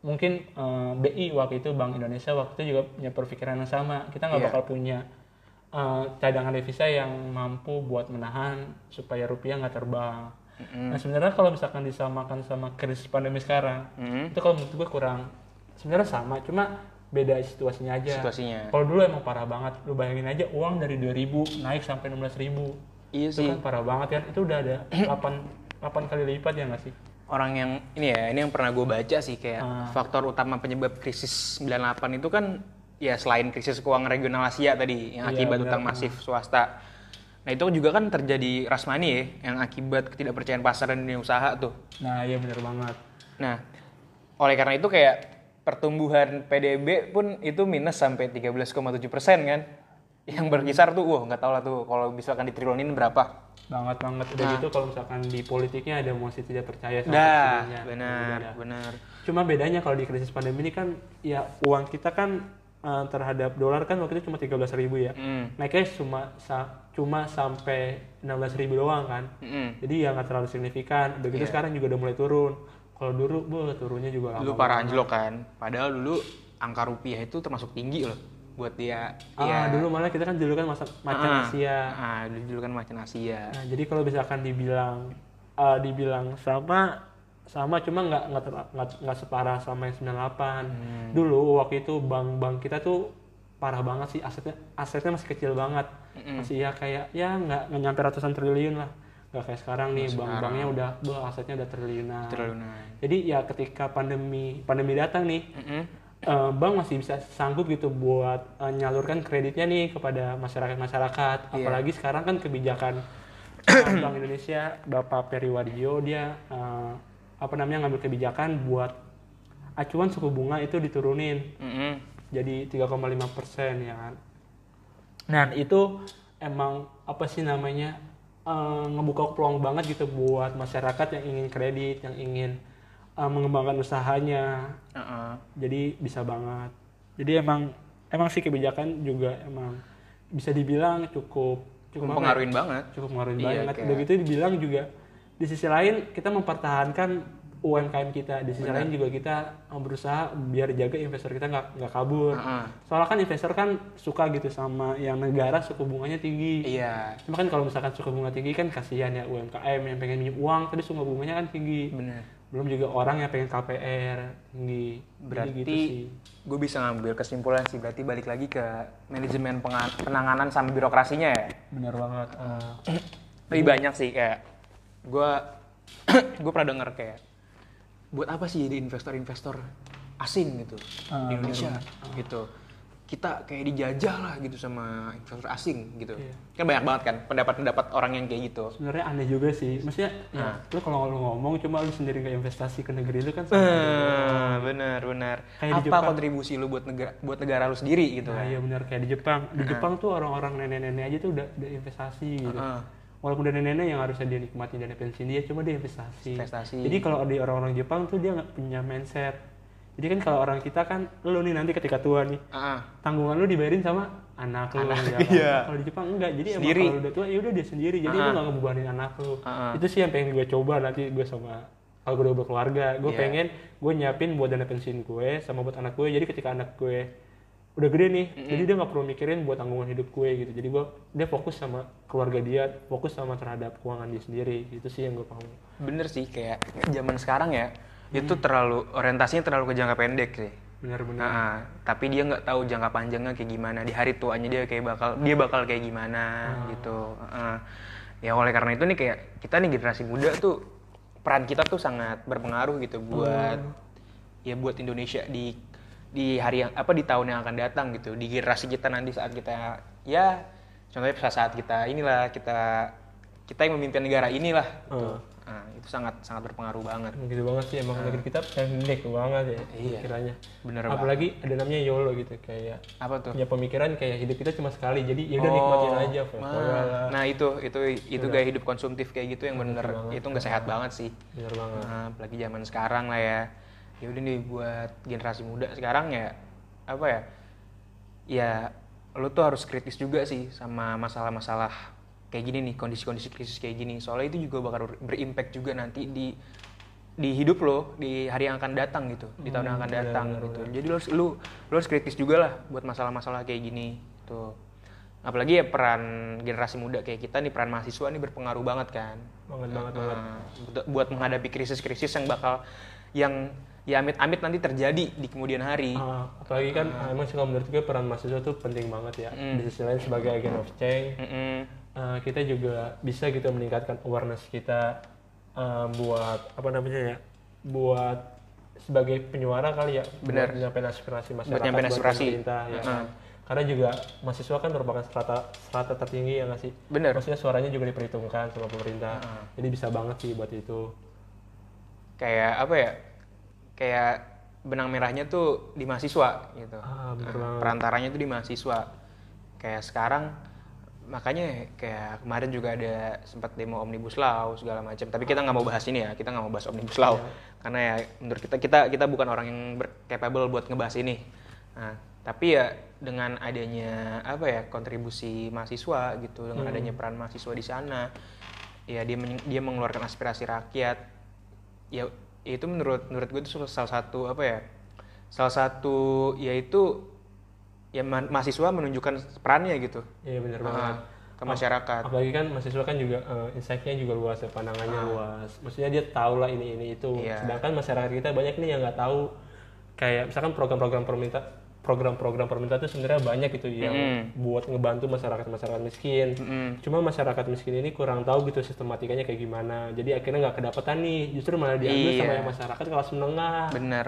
mungkin eh, BI waktu itu Bank Indonesia waktu itu juga punya perpikiran yang sama. Kita nggak Iya. bakal punya eh, cadangan devisa yang mampu buat menahan supaya rupiah nggak terbang. Nah sebenarnya kalau misalkan disamakan sama krisis pandemi sekarang, Mm-mm. itu kalau menurut gue kurang. Sebenarnya sama, cuma beda situasinya aja. Situasinya. Kalau dulu emang parah banget. Lu bayangin aja uang dari 2000 naik sampai 16.000 ribu. Iya Itu sih. kan parah banget kan. Itu udah ada *clears throat* 8, 8 kali lipat ya nggak sih? Orang yang ini ya, ini yang pernah gue baca sih kayak Ah. faktor utama penyebab krisis 98 itu kan ya selain krisis keuangan regional Asia tadi yang Iya, akibat benar. utang masif swasta. Nah itu juga kan terjadi money ya, yang akibat ketidakpercayaan pasar dan dunia usaha tuh. Nah, iya bener banget. Nah, oleh karena itu kayak pertumbuhan PDB pun itu minus sampai 13,7 persen kan. Yang berkisar tuh, wah nggak tahu lah tuh kalau misalkan ditrilunin berapa. Banget banget. Udah gitu kalau misalkan di politiknya ada emosi tidak percaya sama presidennya. benar, benar. Cuma bedanya kalau di krisis pandemi ini kan ya uang kita kan eh, terhadap dolar kan waktu itu cuma 13.000 ribu ya. Mm. Naiknya cuma sa- cuma sampai 16.000 ribu doang kan. Mm-mm. Jadi ya nggak terlalu signifikan. Begitu Iya. sekarang juga udah mulai turun. Kalau dulu, bu turunnya juga lama. Dulu parah anjlok kan. Padahal dulu angka rupiah itu termasuk tinggi loh buat dia. Ah, ya. dulu malah kita kan dulu kan masa macan Ah, Asia. Ah, dulu kan macan Asia. Nah, jadi kalau misalkan dibilang eh, dibilang sama sama cuma nggak nggak separah sama yang 98. Hmm. Dulu waktu itu bank-bank kita tuh parah banget sih asetnya asetnya masih kecil banget. Masih ya kayak ya nggak nyampe ratusan triliun lah. Nggak kayak sekarang nih bank-banknya udah bah, asetnya udah triliunan. Triliunan. Jadi ya ketika pandemi pandemi datang nih Mm-mm. Eh, bank masih bisa sanggup gitu buat eh, nyalurkan kreditnya nih kepada masyarakat-masyarakat. Iya. Apalagi sekarang kan kebijakan *clears throat* eh, Bank Indonesia Bapak Peri Wardio dia eh, apa namanya ngambil kebijakan buat acuan suku bunga itu diturunin Mm-mm. jadi 3,5 persen ya kan. Nah itu emang apa sih namanya eh, ngebuka peluang banget gitu buat masyarakat yang ingin kredit, yang ingin eh, mengembangkan usahanya, Uh-uh. jadi bisa banget jadi emang emang sih kebijakan juga emang bisa dibilang cukup cukup ya? Mempengaruhin banget. cukup mengaruhin Iya, banget kayak- udah gitu dibilang juga di sisi lain kita mempertahankan UMKM kita di sisi lain juga kita berusaha biar jaga investor kita nggak nggak kabur Heeh. soalnya kan investor kan suka gitu sama yang negara suku bunganya tinggi Iya, cuma kan kalau misalkan suku bunga tinggi kan kasihan ya UMKM yang pengen minjem uang tapi suku bunganya kan tinggi benar. Belum juga orang yang pengen KPR tinggi Jadi Berarti gitu sih. gue bisa ngambil kesimpulan sih berarti balik lagi ke manajemen penanganan sama birokrasinya ya. bener banget. *clears throat* Eh, Lebih banyak sih kayak gue *clears throat* gue pernah denger kayak buat apa sih jadi investor-investor asing gitu Ah, di Indonesia? gitu kita kayak dijajah lah gitu sama investor asing gitu Iya. kan banyak banget kan pendapat-pendapat orang yang kayak gitu sebenarnya aneh juga sih maksudnya Nah. ya, lu kalau lu ngomong cuma lu sendiri nggak investasi ke negeri lu kan sama aja. Eh, bener bener Kayak di apa Jepang. kontribusi lu buat negara buat negara lu sendiri gitu nah kan iya benar kayak di Jepang di Jepang tuh orang-orang nenek-nenek aja tuh udah udah investasi gitu Heeh. walaupun udah nenek-nenek yang harusnya dia nikmati dana pensiun dia cuma dia investasi Investasi. jadi kalau di orang-orang Jepang tuh dia nggak punya mindset jadi kan kalau orang kita kan lu nih nanti ketika tua nih Ah, tanggungan lu dibayarin sama anak lu Anak, ya kan? iya. kalau di Jepang enggak jadi Sendiri. emang kalau udah tua ya udah dia sendiri jadi lu Ah. nggak ngebebanin anak lu Ah. itu sih yang pengen gue coba nanti gue sama kalau gue udah berkeluarga gue Iya. pengen gue nyiapin buat dana pensiun gue sama buat anak gue jadi ketika anak gue udah gede nih jadi dia nggak perlu mikirin buat tanggungan hidup gue gitu jadi gue dia fokus sama keluarga dia fokus sama terhadap keuangan dia sendiri itu sih yang gue paham bener sih kayak zaman sekarang ya itu terlalu orientasinya terlalu ke jangka pendek sih. Benar-benar. Nah, tapi dia nggak tahu jangka panjangnya kayak gimana di hari tuanya dia kayak bakal dia bakal kayak gimana gitu. Heeh. ya oleh karena itu nih kayak kita nih generasi muda tuh peran kita tuh sangat berpengaruh gitu buat ya buat Indonesia di di hari yang apa di tahun yang akan datang gitu. Di generasi kita nanti saat kita ya contohnya pada saat kita inilah kita kita yang memimpin negara inilah gitu. Nah, itu sangat sangat berpengaruh banget gitu banget sih emang negeri kita pendek banget ya Iya. pikirannya Bener apalagi ada namanya YOLO gitu kayak apa tuh punya pemikiran kayak hidup kita cuma sekali jadi ya udah nikmatin aja. Nah, nah itu itu itu gaya hidup konsumtif kayak gitu yang bener itu nggak sehat banget sih. bener banget Nah, apalagi zaman sekarang lah ya. Ya udah nih buat generasi muda sekarang ya apa ya? Ya lu tuh harus kritis juga sih sama masalah-masalah kayak gini nih kondisi-kondisi krisis kayak gini. Soalnya itu juga bakal berimpact juga nanti di di hidup lo di hari yang akan datang gitu di tahun yang akan datang gitu. jadi lo harus lu lu harus kritis juga lah buat masalah-masalah kayak gini tuh apalagi ya peran generasi muda kayak kita nih peran mahasiswa nih berpengaruh banget kan. Banget banget banget. Nah, buat- buat menghadapi krisis-krisis yang bakal yang ya amit-amit nanti terjadi di kemudian hari. Ah, apalagi kan ah, emang sih kalau menurut gue peran mahasiswa tuh penting banget ya. Di sisi lain sebagai agent of change. Mm-mm. Eh, kita juga bisa gitu meningkatkan awareness kita eh, buat apa namanya ya buat sebagai penyuara kali ya Benar. nyampein aspirasi masyarakat nyampein buat aspirasi. pemerintah ya. Karena juga mahasiswa kan merupakan strata strata tertinggi ya nggak sih? Benar. maksudnya suaranya juga diperhitungkan sama pemerintah. Jadi bisa banget sih buat itu. Kayak apa ya kayak benang merahnya tuh di mahasiswa gitu. Ah bener Nah, banget. perantaranya tuh di mahasiswa. Kayak sekarang makanya kayak kemarin juga ada sempat demo omnibus law segala macam. Tapi kita nggak mau bahas ini ya kita nggak mau bahas omnibus law. Karena ya menurut kita kita kita bukan orang yang capable buat ngebahas ini. Nah tapi ya dengan adanya apa ya kontribusi mahasiswa gitu dengan adanya peran mahasiswa di sana ya dia men- dia mengeluarkan aspirasi rakyat. Ya itu menurut menurut gue itu salah satu apa ya salah satu yaitu ya ma- mahasiswa menunjukkan perannya gitu. Iya bener Ah, banget. ke masyarakat. Apalagi kan mahasiswa kan juga eh, insight-nya juga luas ya pandangannya luas. Maksudnya dia tahu lah ini ini itu. Ah. Iya. sedangkan masyarakat kita banyak nih yang nggak tahu. Kayak misalkan program-program pemerintah program-program pemerintah itu sebenarnya banyak gitu yang buat ngebantu masyarakat masyarakat miskin cuma masyarakat miskin ini kurang tahu gitu sistematikanya kayak gimana. Jadi akhirnya nggak kedapatan nih. Justru malah diambil Iya. sama yang masyarakat kelas menengah. Bener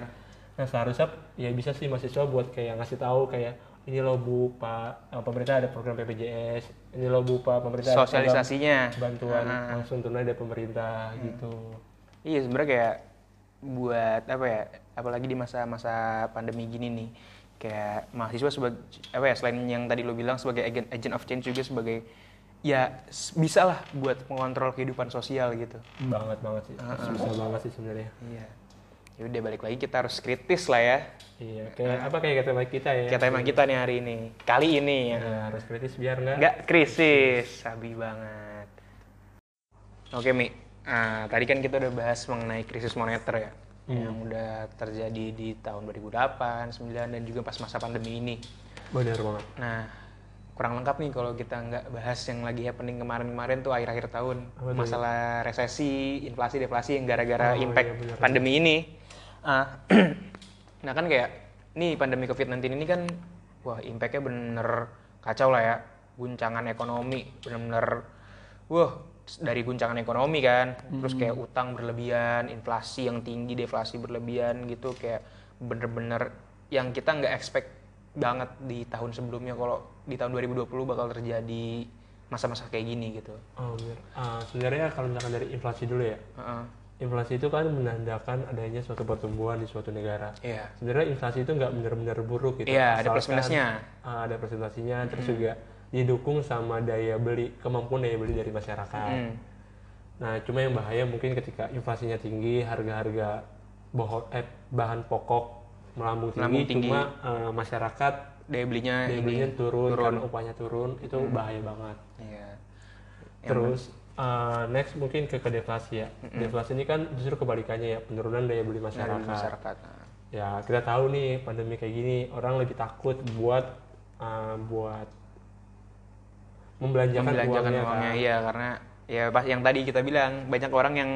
Nah seharusnya ya bisa sih mahasiswa buat kayak ngasih tahu kayak ini loh bu pak eh, pemerintah ada program BPJS ini loh bu pak pemerintah sosialisasinya bantuan langsung tunai dari pemerintah gitu. iya sebenarnya kayak buat apa ya apalagi di masa-masa pandemi gini nih kayak mahasiswa sebagai apa ya selain yang tadi lo bilang sebagai agent agent of change juga sebagai ya bisa lah buat mengontrol kehidupan sosial gitu Banget banget sih. Susah banget sih sebenarnya. iya ya udah balik lagi kita harus kritis lah ya Iya, kayak apa kayak kata baik kita ya. kayak tema kita nih hari ini kali ini ya Ya, harus kritis biar nggak nggak krisis sabi banget oke mi Ah, tadi kan kita udah bahas mengenai krisis moneter ya yang udah terjadi di tahun 2008, 9 dan juga pas masa pandemi ini. benar banget. Nah, kurang lengkap nih kalau kita nggak bahas yang lagi happening kemarin-kemarin tuh akhir-akhir tahun. Masalah resesi, inflasi, deflasi yang gara-gara Oh, impact iya, benar. pandemi ini. Ah, *clears throat* nah kan kayak nih pandemi COVID-19 ini kan wah impactnya bener kacau lah ya, guncangan ekonomi bener-bener wah dari guncangan ekonomi kan, terus kayak utang berlebihan, inflasi yang tinggi, deflasi berlebihan gitu. Kayak bener-bener yang kita nggak expect banget di tahun sebelumnya. Kalau di tahun 2020 bakal terjadi masa-masa kayak gini gitu. Oh, benar. Ah, sebenarnya kalau misalkan dari inflasi dulu ya. Heeh. Inflasi itu kan menandakan adanya suatu pertumbuhan di suatu negara. Iya. Sebenarnya inflasi itu nggak benar-benar buruk gitu. Iya, ada plus minusnya. ah, ada plus minusnya, terus juga didukung sama daya beli, kemampuan daya beli dari masyarakat. Hmm. Nah, cuma yang bahaya mungkin ketika inflasinya tinggi, harga-harga eh, bahan pokok melambung tinggi, Melambung tinggi. cuma eh, masyarakat Daya belinya daya ini belinya turun, turun. karena upahnya turun, itu bahaya banget. Iya. Terus uh, next mungkin ke, ke deflasi ya. Deflasi ini kan justru kebalikannya ya, penurunan daya beli masyarakat. masyarakat. Nah, Ya kita tahu nih pandemi kayak gini orang lebih takut buat uh, buat membelanjakan, membelanjakan uangnya, uangnya, kan. iya karena ya pas yang tadi kita bilang banyak orang yang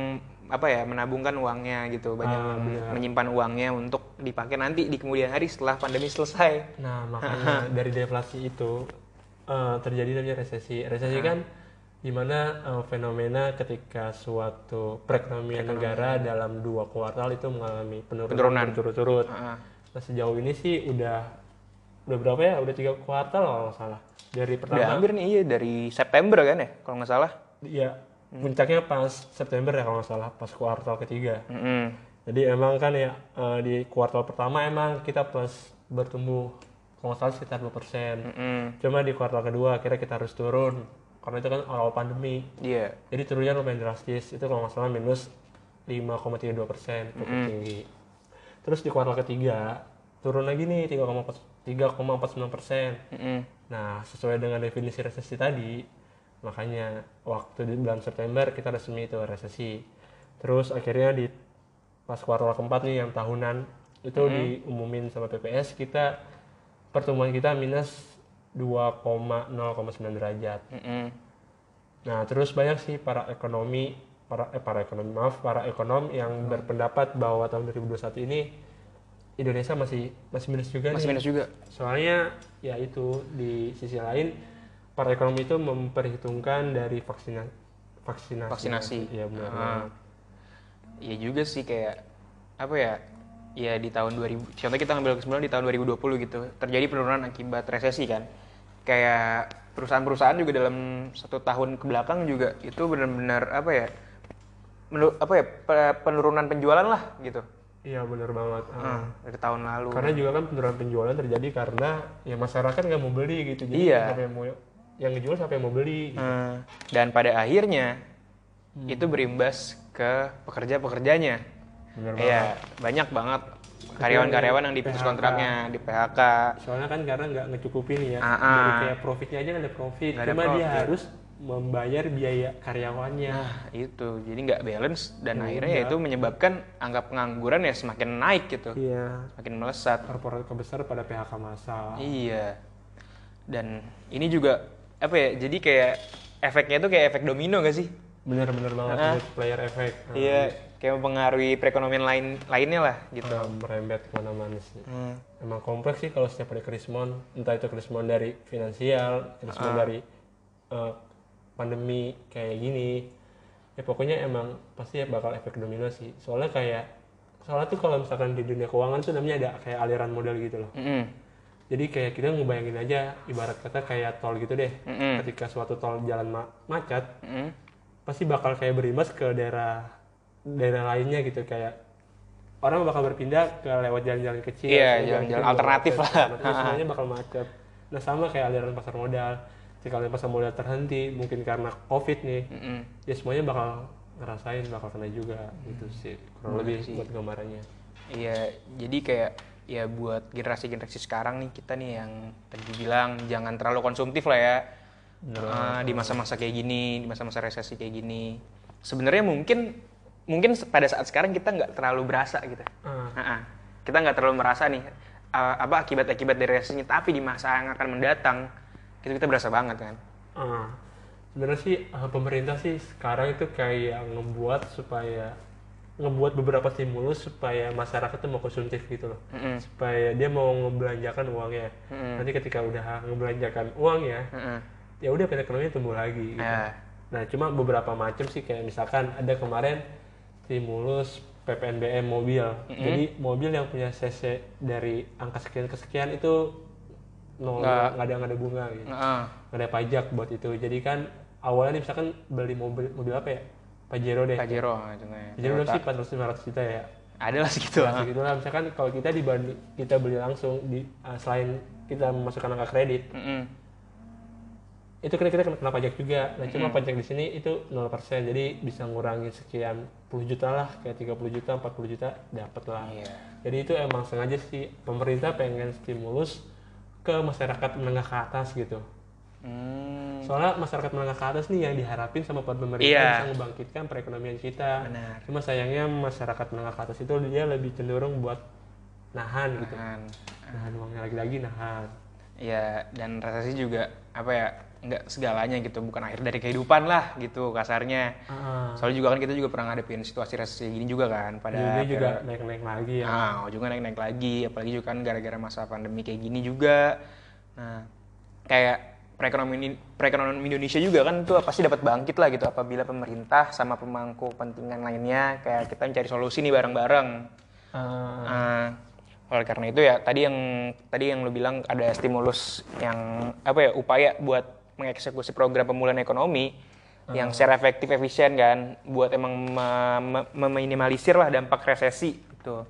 apa ya menabungkan uangnya gitu banyak Ah, benar. menyimpan uangnya untuk dipakai nanti di kemudian hari setelah pandemi selesai Nah *laughs* makanya dari deflasi itu uh, terjadi namanya resesi. Resesi kan di mana uh, fenomena ketika suatu perekonomian negara dalam dua kuartal itu mengalami penurunan, Penurunan. berturut-turut. Heeh. Nah sejauh ini sih udah udah berapa ya? Udah tiga kuartal kalau nggak salah. Dari udah pertama, hampir nih iya dari September kan ya kalau nggak salah ya puncaknya pas September ya kalau nggak salah, pas kuartal ketiga. Mm-mm. Jadi emang kan ya eh, di kuartal pertama emang kita plus bertumbuh kalau nggak salah sekitar 2%. Mm-mm. Cuma di kuartal kedua akhirnya kita harus turun karena itu kan awal pandemi. iya Jadi turunnya lumayan drastis. Itu kalau nggak salah minus 5,32 persen, cukup tinggi. Terus di kuartal ketiga turun lagi nih 3,49 persen. Mm-mm. Nah, sesuai dengan definisi resesi tadi, makanya waktu di bulan September kita resmi itu resesi. Terus akhirnya di pas kuartal keempat nih yang tahunan itu diumumin sama PPS kita pertumbuhan kita minus 2,09 derajat. Mm-mm. Nah, terus banyak sih para ekonomi, para eh, para ekonomi maaf, para ekonom yang berpendapat bahwa tahun 2021 ini Indonesia masih masih minus juga masih nih. minus juga Soalnya ya itu di sisi lain para ekonomi itu memperhitungkan dari vaksina vaksinasi. Vaksinasi. Iya benar. Banget. Iya juga sih kayak apa ya? Ya di tahun 2000, contoh kita ngambil kesimpulan di tahun 2020 gitu, terjadi penurunan akibat resesi kan. Kayak perusahaan-perusahaan juga dalam satu tahun ke belakang juga itu benar-benar apa ya? menur- apa ya? pe- penurunan penjualan lah gitu. Iya bener banget. Ah, dari tahun lalu. Karena juga kan penurunan penjualan terjadi karena ya masyarakat nggak mau beli gitu. Jadi Iya. yang mau yang ngejual siapa yang mau beli. gitu. Eh, dan pada akhirnya itu berimbas ke pekerja-pekerjanya. Bener Iya, banyak banget karyawan-karyawan yang diputus PHK. kontraknya, di PHK. Soalnya kan karena nggak ngecukupin ya. Dari ah. kayak profitnya aja ada profit. Ada Cuma dia profit. harus membayar biaya karyawannya. Nah, itu. Jadi nggak balance dan Ya akhirnya udah. itu menyebabkan angka pengangguran ya semakin naik gitu. Iya. Makin melesat. Korporat besar pada PHK massal. Iya. Dan ini juga apa ya? Jadi kayak efeknya itu kayak efek domino gak sih? Bener-bener banget Ah. player effect. Ah, Iya, kayak mempengaruhi perekonomian lain lainnya lah gitu. ah, merembet ke mana-mana sih. Hmm. Emang kompleks sih kalau setiap ada krismon, entah itu krismon dari finansial, krismon Ah. dari eh, pandemi kayak gini. Ya pokoknya emang pasti bakal efek domino sih. Soalnya kayak soalnya tuh kalau misalkan di dunia keuangan tuh namanya ada kayak aliran modal gitu loh. Mm-mm. Jadi kayak kita ngebayangin aja ibarat kata kayak tol gitu deh. Mm-mm. Ketika suatu tol jalan ma- macet, Mm-mm. pasti bakal kayak berimbas ke daerah daerah lainnya gitu kayak orang bakal berpindah ke lewat jalan-jalan kecil Iya, jalan jalan-jalan alternatif macet, lah. semuanya *laughs* bakal macet nah sama kayak aliran pasar modal ketika aliran pasar modal terhenti mungkin karena covid nih Mm-mm. ya semuanya bakal ngerasain bakal kena juga gitu sih kurang lebih sih. buat gambarannya Iya, jadi kayak ya buat generasi-generasi sekarang nih kita nih yang tadi bilang jangan terlalu konsumtif lah ya Ah, di masa-masa kayak gini, di masa-masa resesi kayak gini. Sebenarnya mungkin mungkin pada saat sekarang kita nggak terlalu berasa gitu. Ah. Ah-ah. Kita nggak terlalu merasa nih ah, apa akibat-akibat dari resesinya, tapi di masa yang akan mendatang itu kita berasa banget kan. Ah, sebenarnya sih pemerintah sih sekarang itu kayak ngebuat supaya ngebuat beberapa stimulus supaya masyarakat tuh mau konsumtif gitu loh Mm-mm. supaya dia mau ngebelanjakan uangnya Mm-mm. nanti ketika udah ngebelanjakan uangnya Mm-mm. ya udah perekonomian tumbuh lagi gitu. Ya. nah cuma beberapa macam sih kayak misalkan ada kemarin stimulus PPNBM mobil jadi mobil yang punya CC dari angka sekian ke sekian itu nol Nggak. ada nggak ada bunga gitu nggak ada pajak buat itu jadi kan awalnya nih misalkan beli mobil mobil apa ya Pajero deh Pajero contohnya. Pajero berapa sih Toyota. 400 500 juta ya Ada lah segitu. nah, ah. segitu lah misalkan kalau kita dibanding kita beli langsung di uh, selain kita memasukkan angka kredit Mm-mm. itu kita kita kena, kena pajak juga nah cuma pajak di sini itu 0% jadi bisa ngurangin sekian puluh juta lah kayak 30 juta 40 juta dapat lah Iya. jadi itu emang sengaja sih pemerintah pengen stimulus ke masyarakat menengah ke atas gitu Hmm. Soalnya masyarakat menengah ke atas nih yang diharapin sama pemerintah Iya. bisa membangkitkan perekonomian kita. Benar. Cuma sayangnya masyarakat menengah ke atas itu dia lebih cenderung buat nahan gitu. Kan. Nahan uangnya lagi-lagi nahan. Ya, dan resesi juga apa ya nggak segalanya gitu, bukan akhir dari kehidupan lah gitu kasarnya. Ah, Soalnya juga kan kita juga pernah ngadepin situasi resesi gini juga kan pada dia juga periode- naik-naik lagi ya. Ah, juga naik-naik lagi, apalagi juga kan gara-gara masa pandemi kayak gini juga. Nah, kayak perekonomian perekonomian Indonesia juga kan tuh pasti dapat bangkit lah gitu apabila pemerintah sama pemangku kepentingan lainnya kayak kita mencari solusi nih bareng-bareng. Ah, Ah, oleh karena itu ya tadi yang tadi yang lu bilang ada stimulus yang apa ya upaya buat mengeksekusi program pemulihan ekonomi yang secara efektif efisien kan buat emang me- me- meminimalisir lah dampak resesi gitu.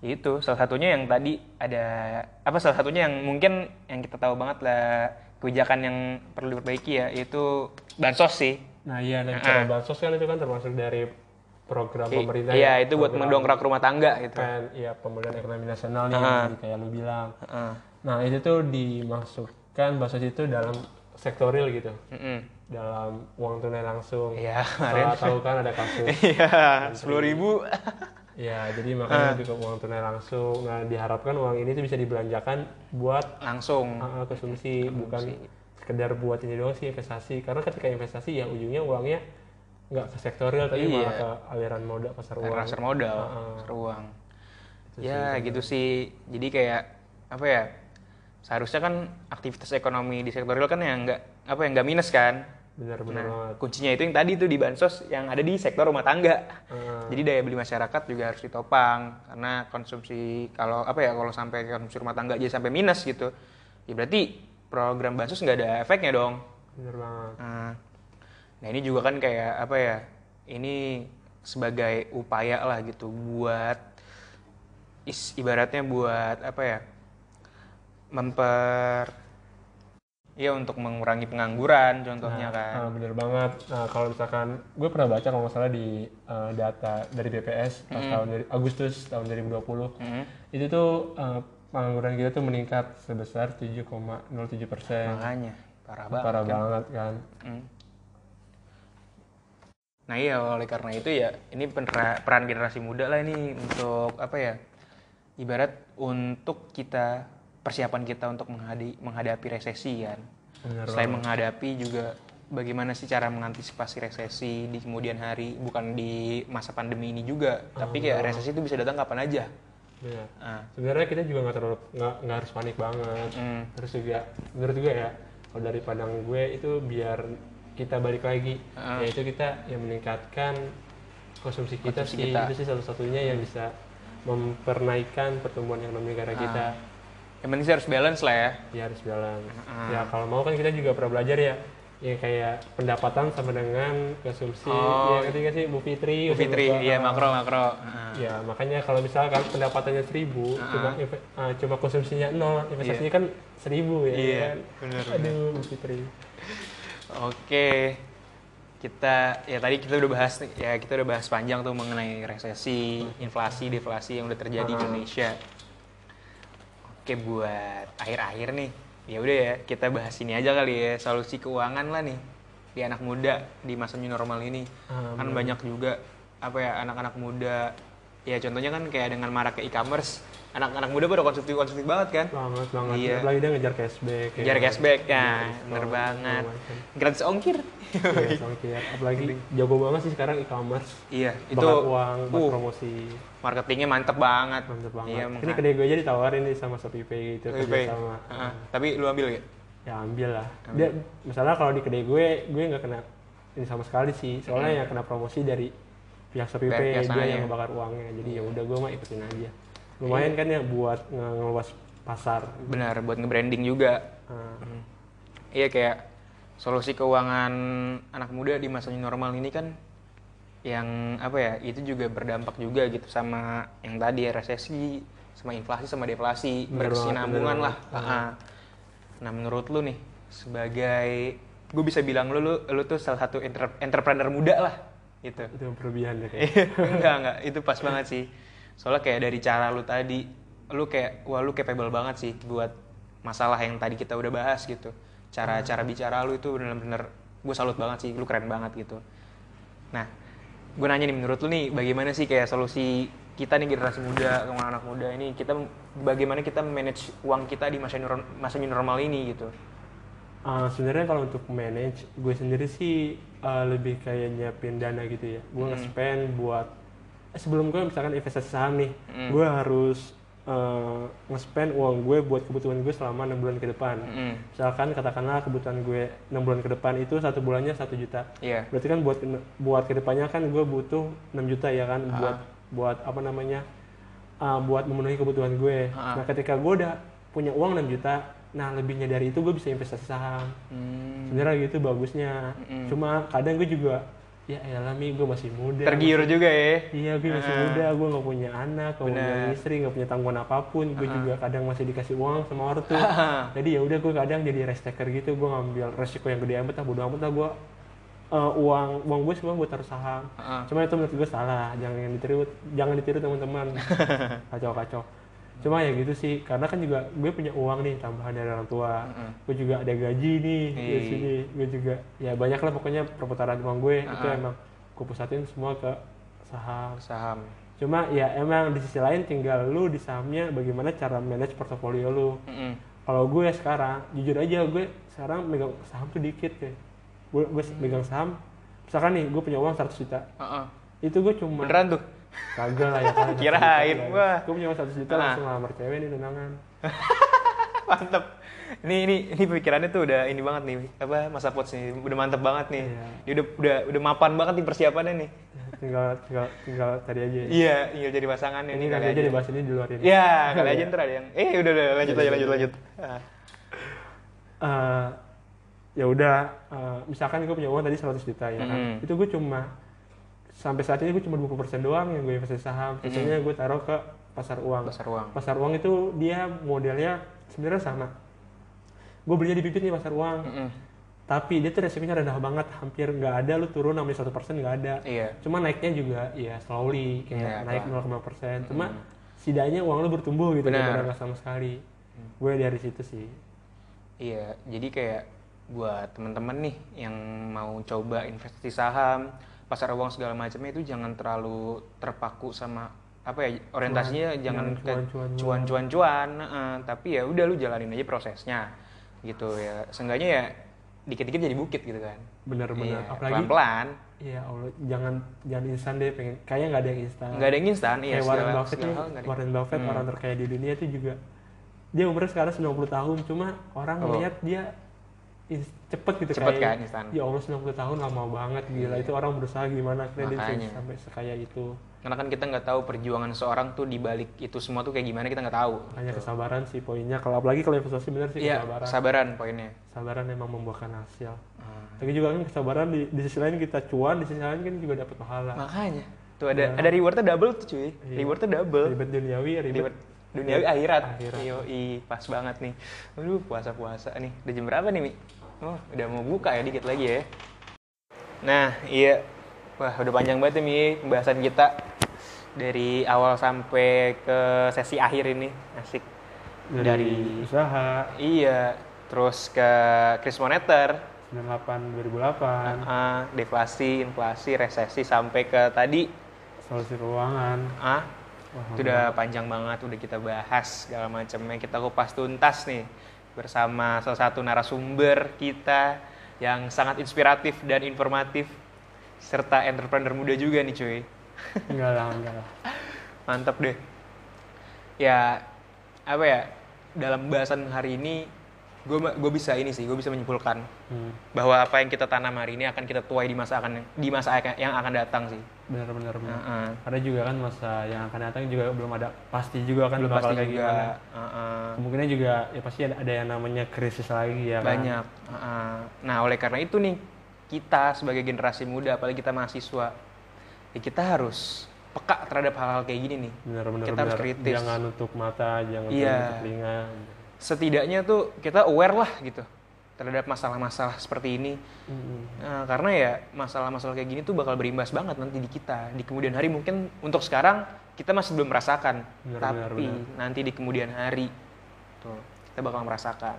Itu salah satunya yang tadi ada apa salah satunya yang mungkin yang kita tahu banget lah kebijakan yang perlu diperbaiki ya itu bansos sih. Nah iya dan cara bansos kan itu kan termasuk dari program pemerintah. Iya, ya, itu buat mendongkrak rumah tangga gitu. Pen, iya pemulihan ekonomi nasional nih yang tadi kayak lu bilang. Heeh. Nah itu tuh dimasukkan bansos itu dalam sektoril gitu. Mm-mm. dalam uang tunai langsung. Iya, Soalnya tahu kan ada kasus. *laughs* Iya, sepuluh ribu. Ya, jadi makanya lebih ke uang tunai langsung. Nah, diharapkan uang ini tuh bisa dibelanjakan buat langsung. uh, uh, konsumsi, bukan sekedar buat ini doang sih investasi. Karena ketika investasi ya ujungnya uangnya nggak ke sektorial tapi Iya. malah ke aliran modal pasar uang. Transfer modal, Heeh. transfer uang. ya gitu sih. Jadi kayak apa ya? Seharusnya kan aktivitas ekonomi di sektor real kan yang nggak apa yang nggak minus kan? Benar benar Nah, banget kuncinya itu yang tadi tuh di bansos yang ada di sektor rumah tangga. Ah. Jadi daya beli masyarakat juga harus ditopang karena konsumsi kalau apa ya kalau sampai konsumsi rumah tangga aja sampai minus gitu, ya berarti program bansos nggak ada efeknya dong. benar banget Nah, nah ini juga kan kayak apa ya? Ini sebagai upaya lah gitu buat is, ibaratnya buat apa ya? Memper Iya untuk mengurangi pengangguran contohnya kan. Ah, bener banget. Nah, kalau misalkan gue pernah baca kalau nggak salah di eh, data dari BPS pas tahun dari Agustus tahun 2020 Mm. itu tuh eh, pengangguran kita tuh meningkat sebesar 7,07 persen. Makanya parah banget. Parah kan. banget kan. Mm. Nah iya oleh karena itu ya ini peran generasi muda lah ini untuk apa ya ibarat untuk kita persiapan kita untuk menghadi- menghadapi resesi kan. Bener Selain menghadapi juga bagaimana sih cara mengantisipasi resesi di kemudian hari bukan di masa pandemi ini juga tapi kayak resesi itu bisa datang kapan aja. Nah, Sebenarnya kita juga nggak terlalu nggak harus panik banget. mm, Terus juga menurut gue ya kalau dari pandang gue itu biar kita balik lagi Ah. yaitu kita yang meningkatkan konsumsi kita Konsumsi sih kita. itu sih satu-satunya yang bisa mempernaikkan pertumbuhan ekonomi negara kita yang penting sih harus balance lah ya. ya harus jalan Ah. ya kalau mau kan kita juga pernah belajar ya ya kayak pendapatan sama dengan konsumsi Oh. ya ketika sih Bu Fitri Bu Fitri, iya makro makro. Nah, Ya makanya kalau misalkan pendapatannya seribu, Ah. cuma ah, cuma konsumsinya nol, investasinya kan seribu ya. Iya, kan? benar, Aduh, Bu Fitri. Oke, kita ya tadi kita udah bahas ya kita udah bahas panjang tuh mengenai resesi, inflasi, deflasi yang udah terjadi di Ah. Indonesia. Oke, buat akhir-akhir nih, ya udah ya kita bahas ini aja kali ya solusi keuangan lah nih di anak muda di masa new normal ini. Ah, kan banyak juga apa ya anak-anak muda, ya contohnya kan kayak dengan maraknya e-commerce, anak-anak muda pada konsumtif konsumtif banget kan. Banget banget. Iya. Apalagi dia ngejar cashback. ya. Ngejar cashback ya, Ngejar bener banget. Gratis ongkir. Iya, songkir. Apalagi jago banget sih sekarang e-commerce. Iya, itu uang buat uh, promosi. Marketingnya mantep banget. Mantep banget. Iya, Ini kedai gue aja ditawarin nih sama Shopee Pay gitu Shopee sama. Heeh, Tapi lu ambil gak? Ya ambil lah. Dia misalnya kalau di kedai gue, gue nggak kena ini sama sekali sih. Soalnya yang kena promosi dari pihak Shopee Pay dia yang ngebakar uangnya. Jadi ya udah gue mah ikutin aja. Lumayan kan ya buat nge- ngeluas pasar. Benar, buat nge-branding juga. Nah, Iya kayak solusi keuangan anak muda di masa normal ini kan yang apa ya itu juga berdampak juga gitu sama yang tadi ya resesi sama inflasi sama deflasi Bener berkesinambungan banget, lah. Ah. nah menurut lu nih sebagai gue bisa bilang lu lu, lu tuh salah satu entre- entrepreneur muda lah gitu. Itu berlebihan deh. Iya, *laughs* enggak enggak. Itu pas banget sih. Soalnya kayak dari cara lu tadi lu kayak wah lu capable banget sih buat masalah yang tadi kita udah bahas gitu. Cara cara bicara lu itu bener-bener gue salut banget sih. Lu keren banget gitu. Nah gue nanya nih menurut lu nih bagaimana sih kayak solusi kita nih generasi muda keuangan anak muda ini? Kita bagaimana kita manage uang kita di masa masa new normal ini gitu? Ah, sebenarnya kalau untuk manage gue sendiri sih ah, lebih kayak nyiapin dana gitu ya. Gue nge-spend buat eh, sebelum gue misalkan investasi saham nih gue harus eh, nge-spend uang gue buat kebutuhan gue selama enam bulan ke depan Mm. misalkan katakanlah kebutuhan gue enam bulan ke depan itu satu bulannya satu juta Iya. berarti kan buat buat ke depannya kan gue butuh 6 juta ya kan Ah. buat buat apa namanya ah, buat memenuhi kebutuhan gue Ah. nah ketika gue udah punya uang 6 juta nah lebihnya dari itu gue bisa investasi saham Hmm. sebenarnya gitu bagusnya cuma kadang gue juga ya elah mi gue masih muda. Tergiur juga ya? Iya gue masih muda. Gue nggak punya anak nggak punya istri nggak punya tanggungan apa pun. Gue juga kadang masih dikasih uang sama ortu. Jadi ya udah gue kadang jadi risk taker gitu. Gue ngambil resiko yang gede amat ah bodo amat lah. Gue eh, uang uang gue semua gue taruh saham. Heeh. cuma itu menurut gue salah. Jangan ditiru jangan ditiru teman-teman. *laughs* Kacau kacau cuma ya gitu sih karena kan juga gue punya uang nih tambahan dari orang tua. Gue juga ada gaji nih di Iya. sini. Gue juga ya banyak lah pokoknya perputaran uang gue. Itu emang gue pusatin semua ke saham. Saham. Cuma ya emang di sisi lain tinggal lu di sahamnya bagaimana cara manage portofolio lu. Mm-mm. kalau gue sekarang jujur aja gue sekarang megang saham tuh dikit kayak gue gue megang saham. Misalkan nih gue punya uang 100 juta. Heeh. itu gue cuma beneran tuh kagak lah ya kan *laughs* Kirain, wah. gue punya uang 100 juta Ah. langsung ngelamar cewek nih tunangan *laughs* mantep ini ini ini pikirannya tuh udah ini banget nih apa masa pots nih udah mantep banget nih Iya. Dia udah udah udah mapan banget nih persiapannya nih tinggal tinggal tinggal tadi aja ya. iya tinggal jadi pasangannya ini nih kali aja dibahas ini di luar ini Iya, kali aja Iya. ntar ada yang eh udah udah lanjut aja lanjut lanjut. Ah. Eh, ya udah eh, misalkan gue punya uang tadi 100 juta ya kan Mm. itu gue cuma sampai saat ini gue cuma 20% doang yang gue investasi saham. Sisanya gue taruh ke pasar uang. Pasar uang. pasar uang itu dia modelnya sebenarnya sama. Gue belinya di bibit nih pasar uang. Mm-mm. tapi dia tuh resikonya rendah banget hampir nggak ada lu turun namanya satu persen nggak ada. Iya. cuma naiknya juga ya slowly kayak Iya, naik pelan. 0,5 persen. Cuma setidaknya uang lu bertumbuh gitu Benar. nggak sama sekali. Gue dari situ sih. Iya, jadi kayak buat teman-teman nih yang mau coba investasi saham, pasar uang segala macamnya itu jangan terlalu terpaku sama apa ya orientasinya jangan jangan ke cuan-cuan cuan-cuan-cuan, heeh. tapi ya udah lu jalanin aja prosesnya gitu ya. Seenggaknya ya dikit-dikit jadi bukit gitu kan. bener-bener Iya, apalagi pelan-pelan, Iya Allah, jangan jangan instan deh pengen. Kayaknya nggak ada yang instan. nggak ada yang instan, iya Kayak Warren segala, Buffett segala nih. Warren Buffett Hmm. orang terkaya di dunia itu juga dia umurnya sekarang 90 tahun, cuma orang Oh. melihat dia cepet gitu Cepet kayak, kan, instan. Ya Allah 90 tahun lama banget gila itu orang berusaha gimana akhirnya dia sampai sekaya itu. Karena kan kita nggak tahu perjuangan seorang tuh dibalik itu semua tuh kayak gimana kita nggak tahu. Hanya kesabaran sih poinnya. Kalau apalagi kalau investasi bener sih Iya, kesabaran. sabaran poinnya. Kesabaran memang membuahkan hasil. Ah. Tapi juga kan kesabaran di, di sisi lain kita cuan, di sisi lain kan juga dapat pahala. Makanya. Tuh ada ada rewardnya double tuh cuy. Iya. Rewardnya double. Ribet duniawi, ribet Reward duniawi akhirat. Akhirat. Yoi, pas banget nih. Aduh, puasa-puasa nih. Udah jam berapa nih, Mi? Oh, udah mau buka ya dikit lagi ya. Nah, iya. Wah, udah panjang banget ya, Mi, pembahasan kita. Dari awal sampai ke sesi akhir ini. Asik. dari, usaha Iya, terus ke kris moneter, 98 2008 ah, deflasi, inflasi, resesi sampai ke tadi solusi keuangan ah Wah, itu udah panjang banget udah kita bahas segala macamnya. Kita kupas tuntas nih bersama salah satu narasumber kita yang sangat inspiratif dan informatif serta entrepreneur muda juga nih cuy. *laughs* Enggak lah enggak lah. Mantap deh. Ya apa ya dalam bahasan hari ini gue gue bisa ini sih gue bisa menyimpulkan hmm. bahwa apa yang kita tanam hari ini akan kita tuai di masa akan di masa yang akan datang sih benar-benar benar. Heeh. ada juga kan masa yang akan datang juga belum ada pasti juga kan belum bakal pasti kayak juga gimana Heeh. kemungkinan juga ya pasti ada, ada yang namanya krisis lagi ya kan banyak Heeh. nah oleh karena itu nih kita sebagai generasi muda apalagi kita mahasiswa ya kita harus peka terhadap hal-hal kayak gini nih benar-benar Kita harus benar. kritis. jangan nutup mata jangan nutup telinga setidaknya tuh kita aware lah gitu terhadap masalah-masalah seperti ini. Mm-mm. Nah, karena ya masalah-masalah kayak gini tuh bakal berimbas banget nanti di kita. Di kemudian hari mungkin untuk sekarang kita masih belum merasakan. Benar, tapi benar, nanti di kemudian hari tuh kita bakal merasakan.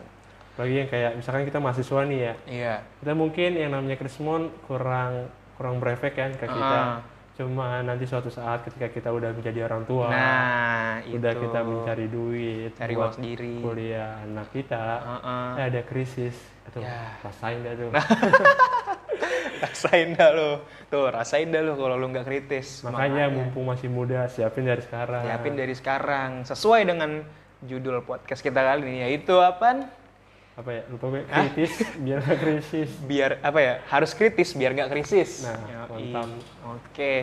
Apalagi yang kayak misalkan kita mahasiswa nih ya. Iya. Kita mungkin yang namanya krismon kurang kurang berefek kan ke kita. Ah. Cuma nanti suatu saat ketika kita udah menjadi orang tua nah udah itu. kita mencari duit Cari buat uang sendiri. kuliah anak kita Heeh. eh, ada krisis. Aduh, Ya. rasain dah tuh. *laughs* Rasain dah lo tuh rasain dah lo kalau lo nggak kritis. Makanya mumpung masih muda siapin dari sekarang. Siapin dari sekarang. Sesuai dengan judul podcast kita kali ini yaitu apa apa ya? Lupa gue. Kritis biar gak krisis. Biar apa ya? Harus kritis biar nggak krisis. Nah, mantap. oke.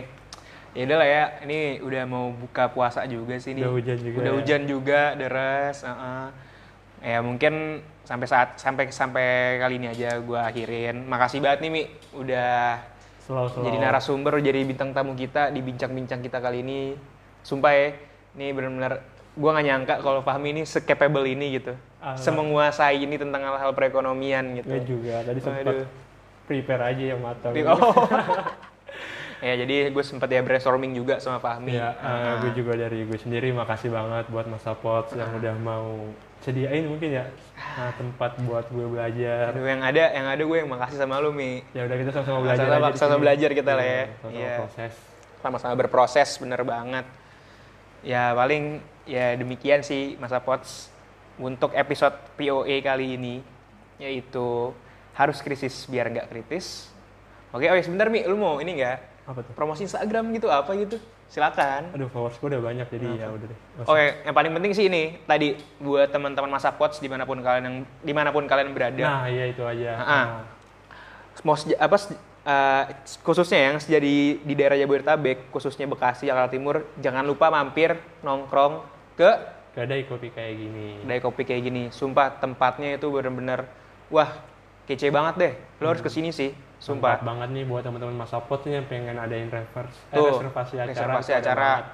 Ya udah lah ya ini udah mau buka puasa juga sih nih Udah hujan juga udah ya. hujan juga deres heeh. ya mungkin sampai saat sampai sampai kali ini aja gua akhirin. Makasih banget nih mi. Udah slow slow jadi narasumber jadi bintang tamu kita di bincang-bincang kita kali ini. Sumpah ya ini benar-benar gua nggak nyangka kalau Fahmi ini se-capable ini gitu Alah. semenguasai ini tentang hal-hal perekonomian gitu gue juga tadi sempat prepare aja yang matang *laughs* Oh. ya jadi gue sempat ya brainstorming juga sama Fahmi. ya Ah. gue juga dari gue sendiri makasih banget buat masa pot yang udah mau sediain mungkin ya nah, tempat buat gue belajar Aduh, yang ada yang ada gue yang makasih sama lu Mi. ya udah kita sama-sama belajar Sama-sama- sini. belajar kita lah ya. Iya, sama-sama Iya. proses Sama-sama berproses bener banget. Ya paling ya demikian sih masa pots untuk episode POA kali ini yaitu harus krisis biar nggak kritis. Oke, oh ya sebentar Mi, lu mau ini nggak? Apa tuh? promosi Instagram gitu apa gitu silakan Aduh, followers gue udah banyak jadi ya udah deh. Oke, yang paling penting sih ini tadi buat teman-teman masa pots di mana pun kalian yang di mana pun kalian berada. Nah, iya itu aja. Ah. Nah, mau apa eh, khususnya yang jadi di daerah Jabodetabek, khususnya Bekasi, Jakarta Timur, jangan lupa mampir nongkrong ke kedai kopi kayak gini. kedai kopi kayak gini. Sumpah tempatnya itu bener-bener wah kece banget deh. Lo harus ke sini sih, sumpah. banget nih buat teman-teman masa pot nih yang pengen adain reverse, eh, Tuh, reservasi acara. reservasi acara. banget.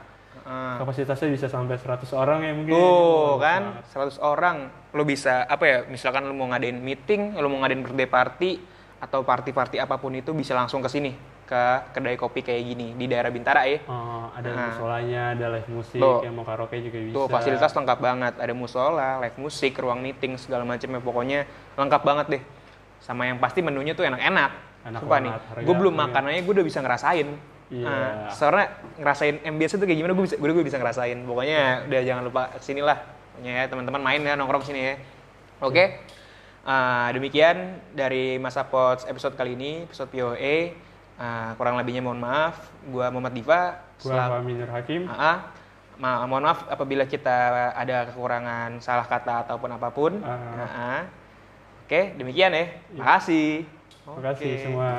Ah. Kapasitasnya bisa sampai 100 orang ya mungkin. Tuh Wah, kan, sangat. 100 orang. Lo bisa, apa ya, misalkan lo mau ngadain meeting, lo mau ngadain birthday party, atau party-party apa pun itu bisa langsung ke sini, ke kedai kopi kayak gini, di daerah Bintara ya. Eh, ada Nah. musolanya, ada live musik, Tuh. yang mau karaoke juga bisa. Tuh fasilitas lengkap banget, ada musola, live musik, ruang meeting, segala macamnya. Pokoknya lengkap banget deh. Sama yang pasti menunya tuh enak-enak. Enak Sumpah nih, gue belum makan aja gue udah bisa ngerasain. Iya. Nah, soalnya ngerasain ambience itu kayak gimana gue bisa gue gue bisa ngerasain. Pokoknya udah jangan lupa sini lah. Pokoknya ya teman-teman main ya nongkrong sini ya. Oke. Ah, demikian dari Masa Pots episode kali ini, episode POE. Ah, kurang lebihnya mohon maaf. Gua Muhammad Diva. Gua Selam- Fahmi Nur Hakim. Ah. Ma- mohon maaf apabila kita ada kekurangan salah kata ataupun apa pun. Ah. Ah, ah. Oke, demikian ya. Makasih. Terima kasih Oke. semua.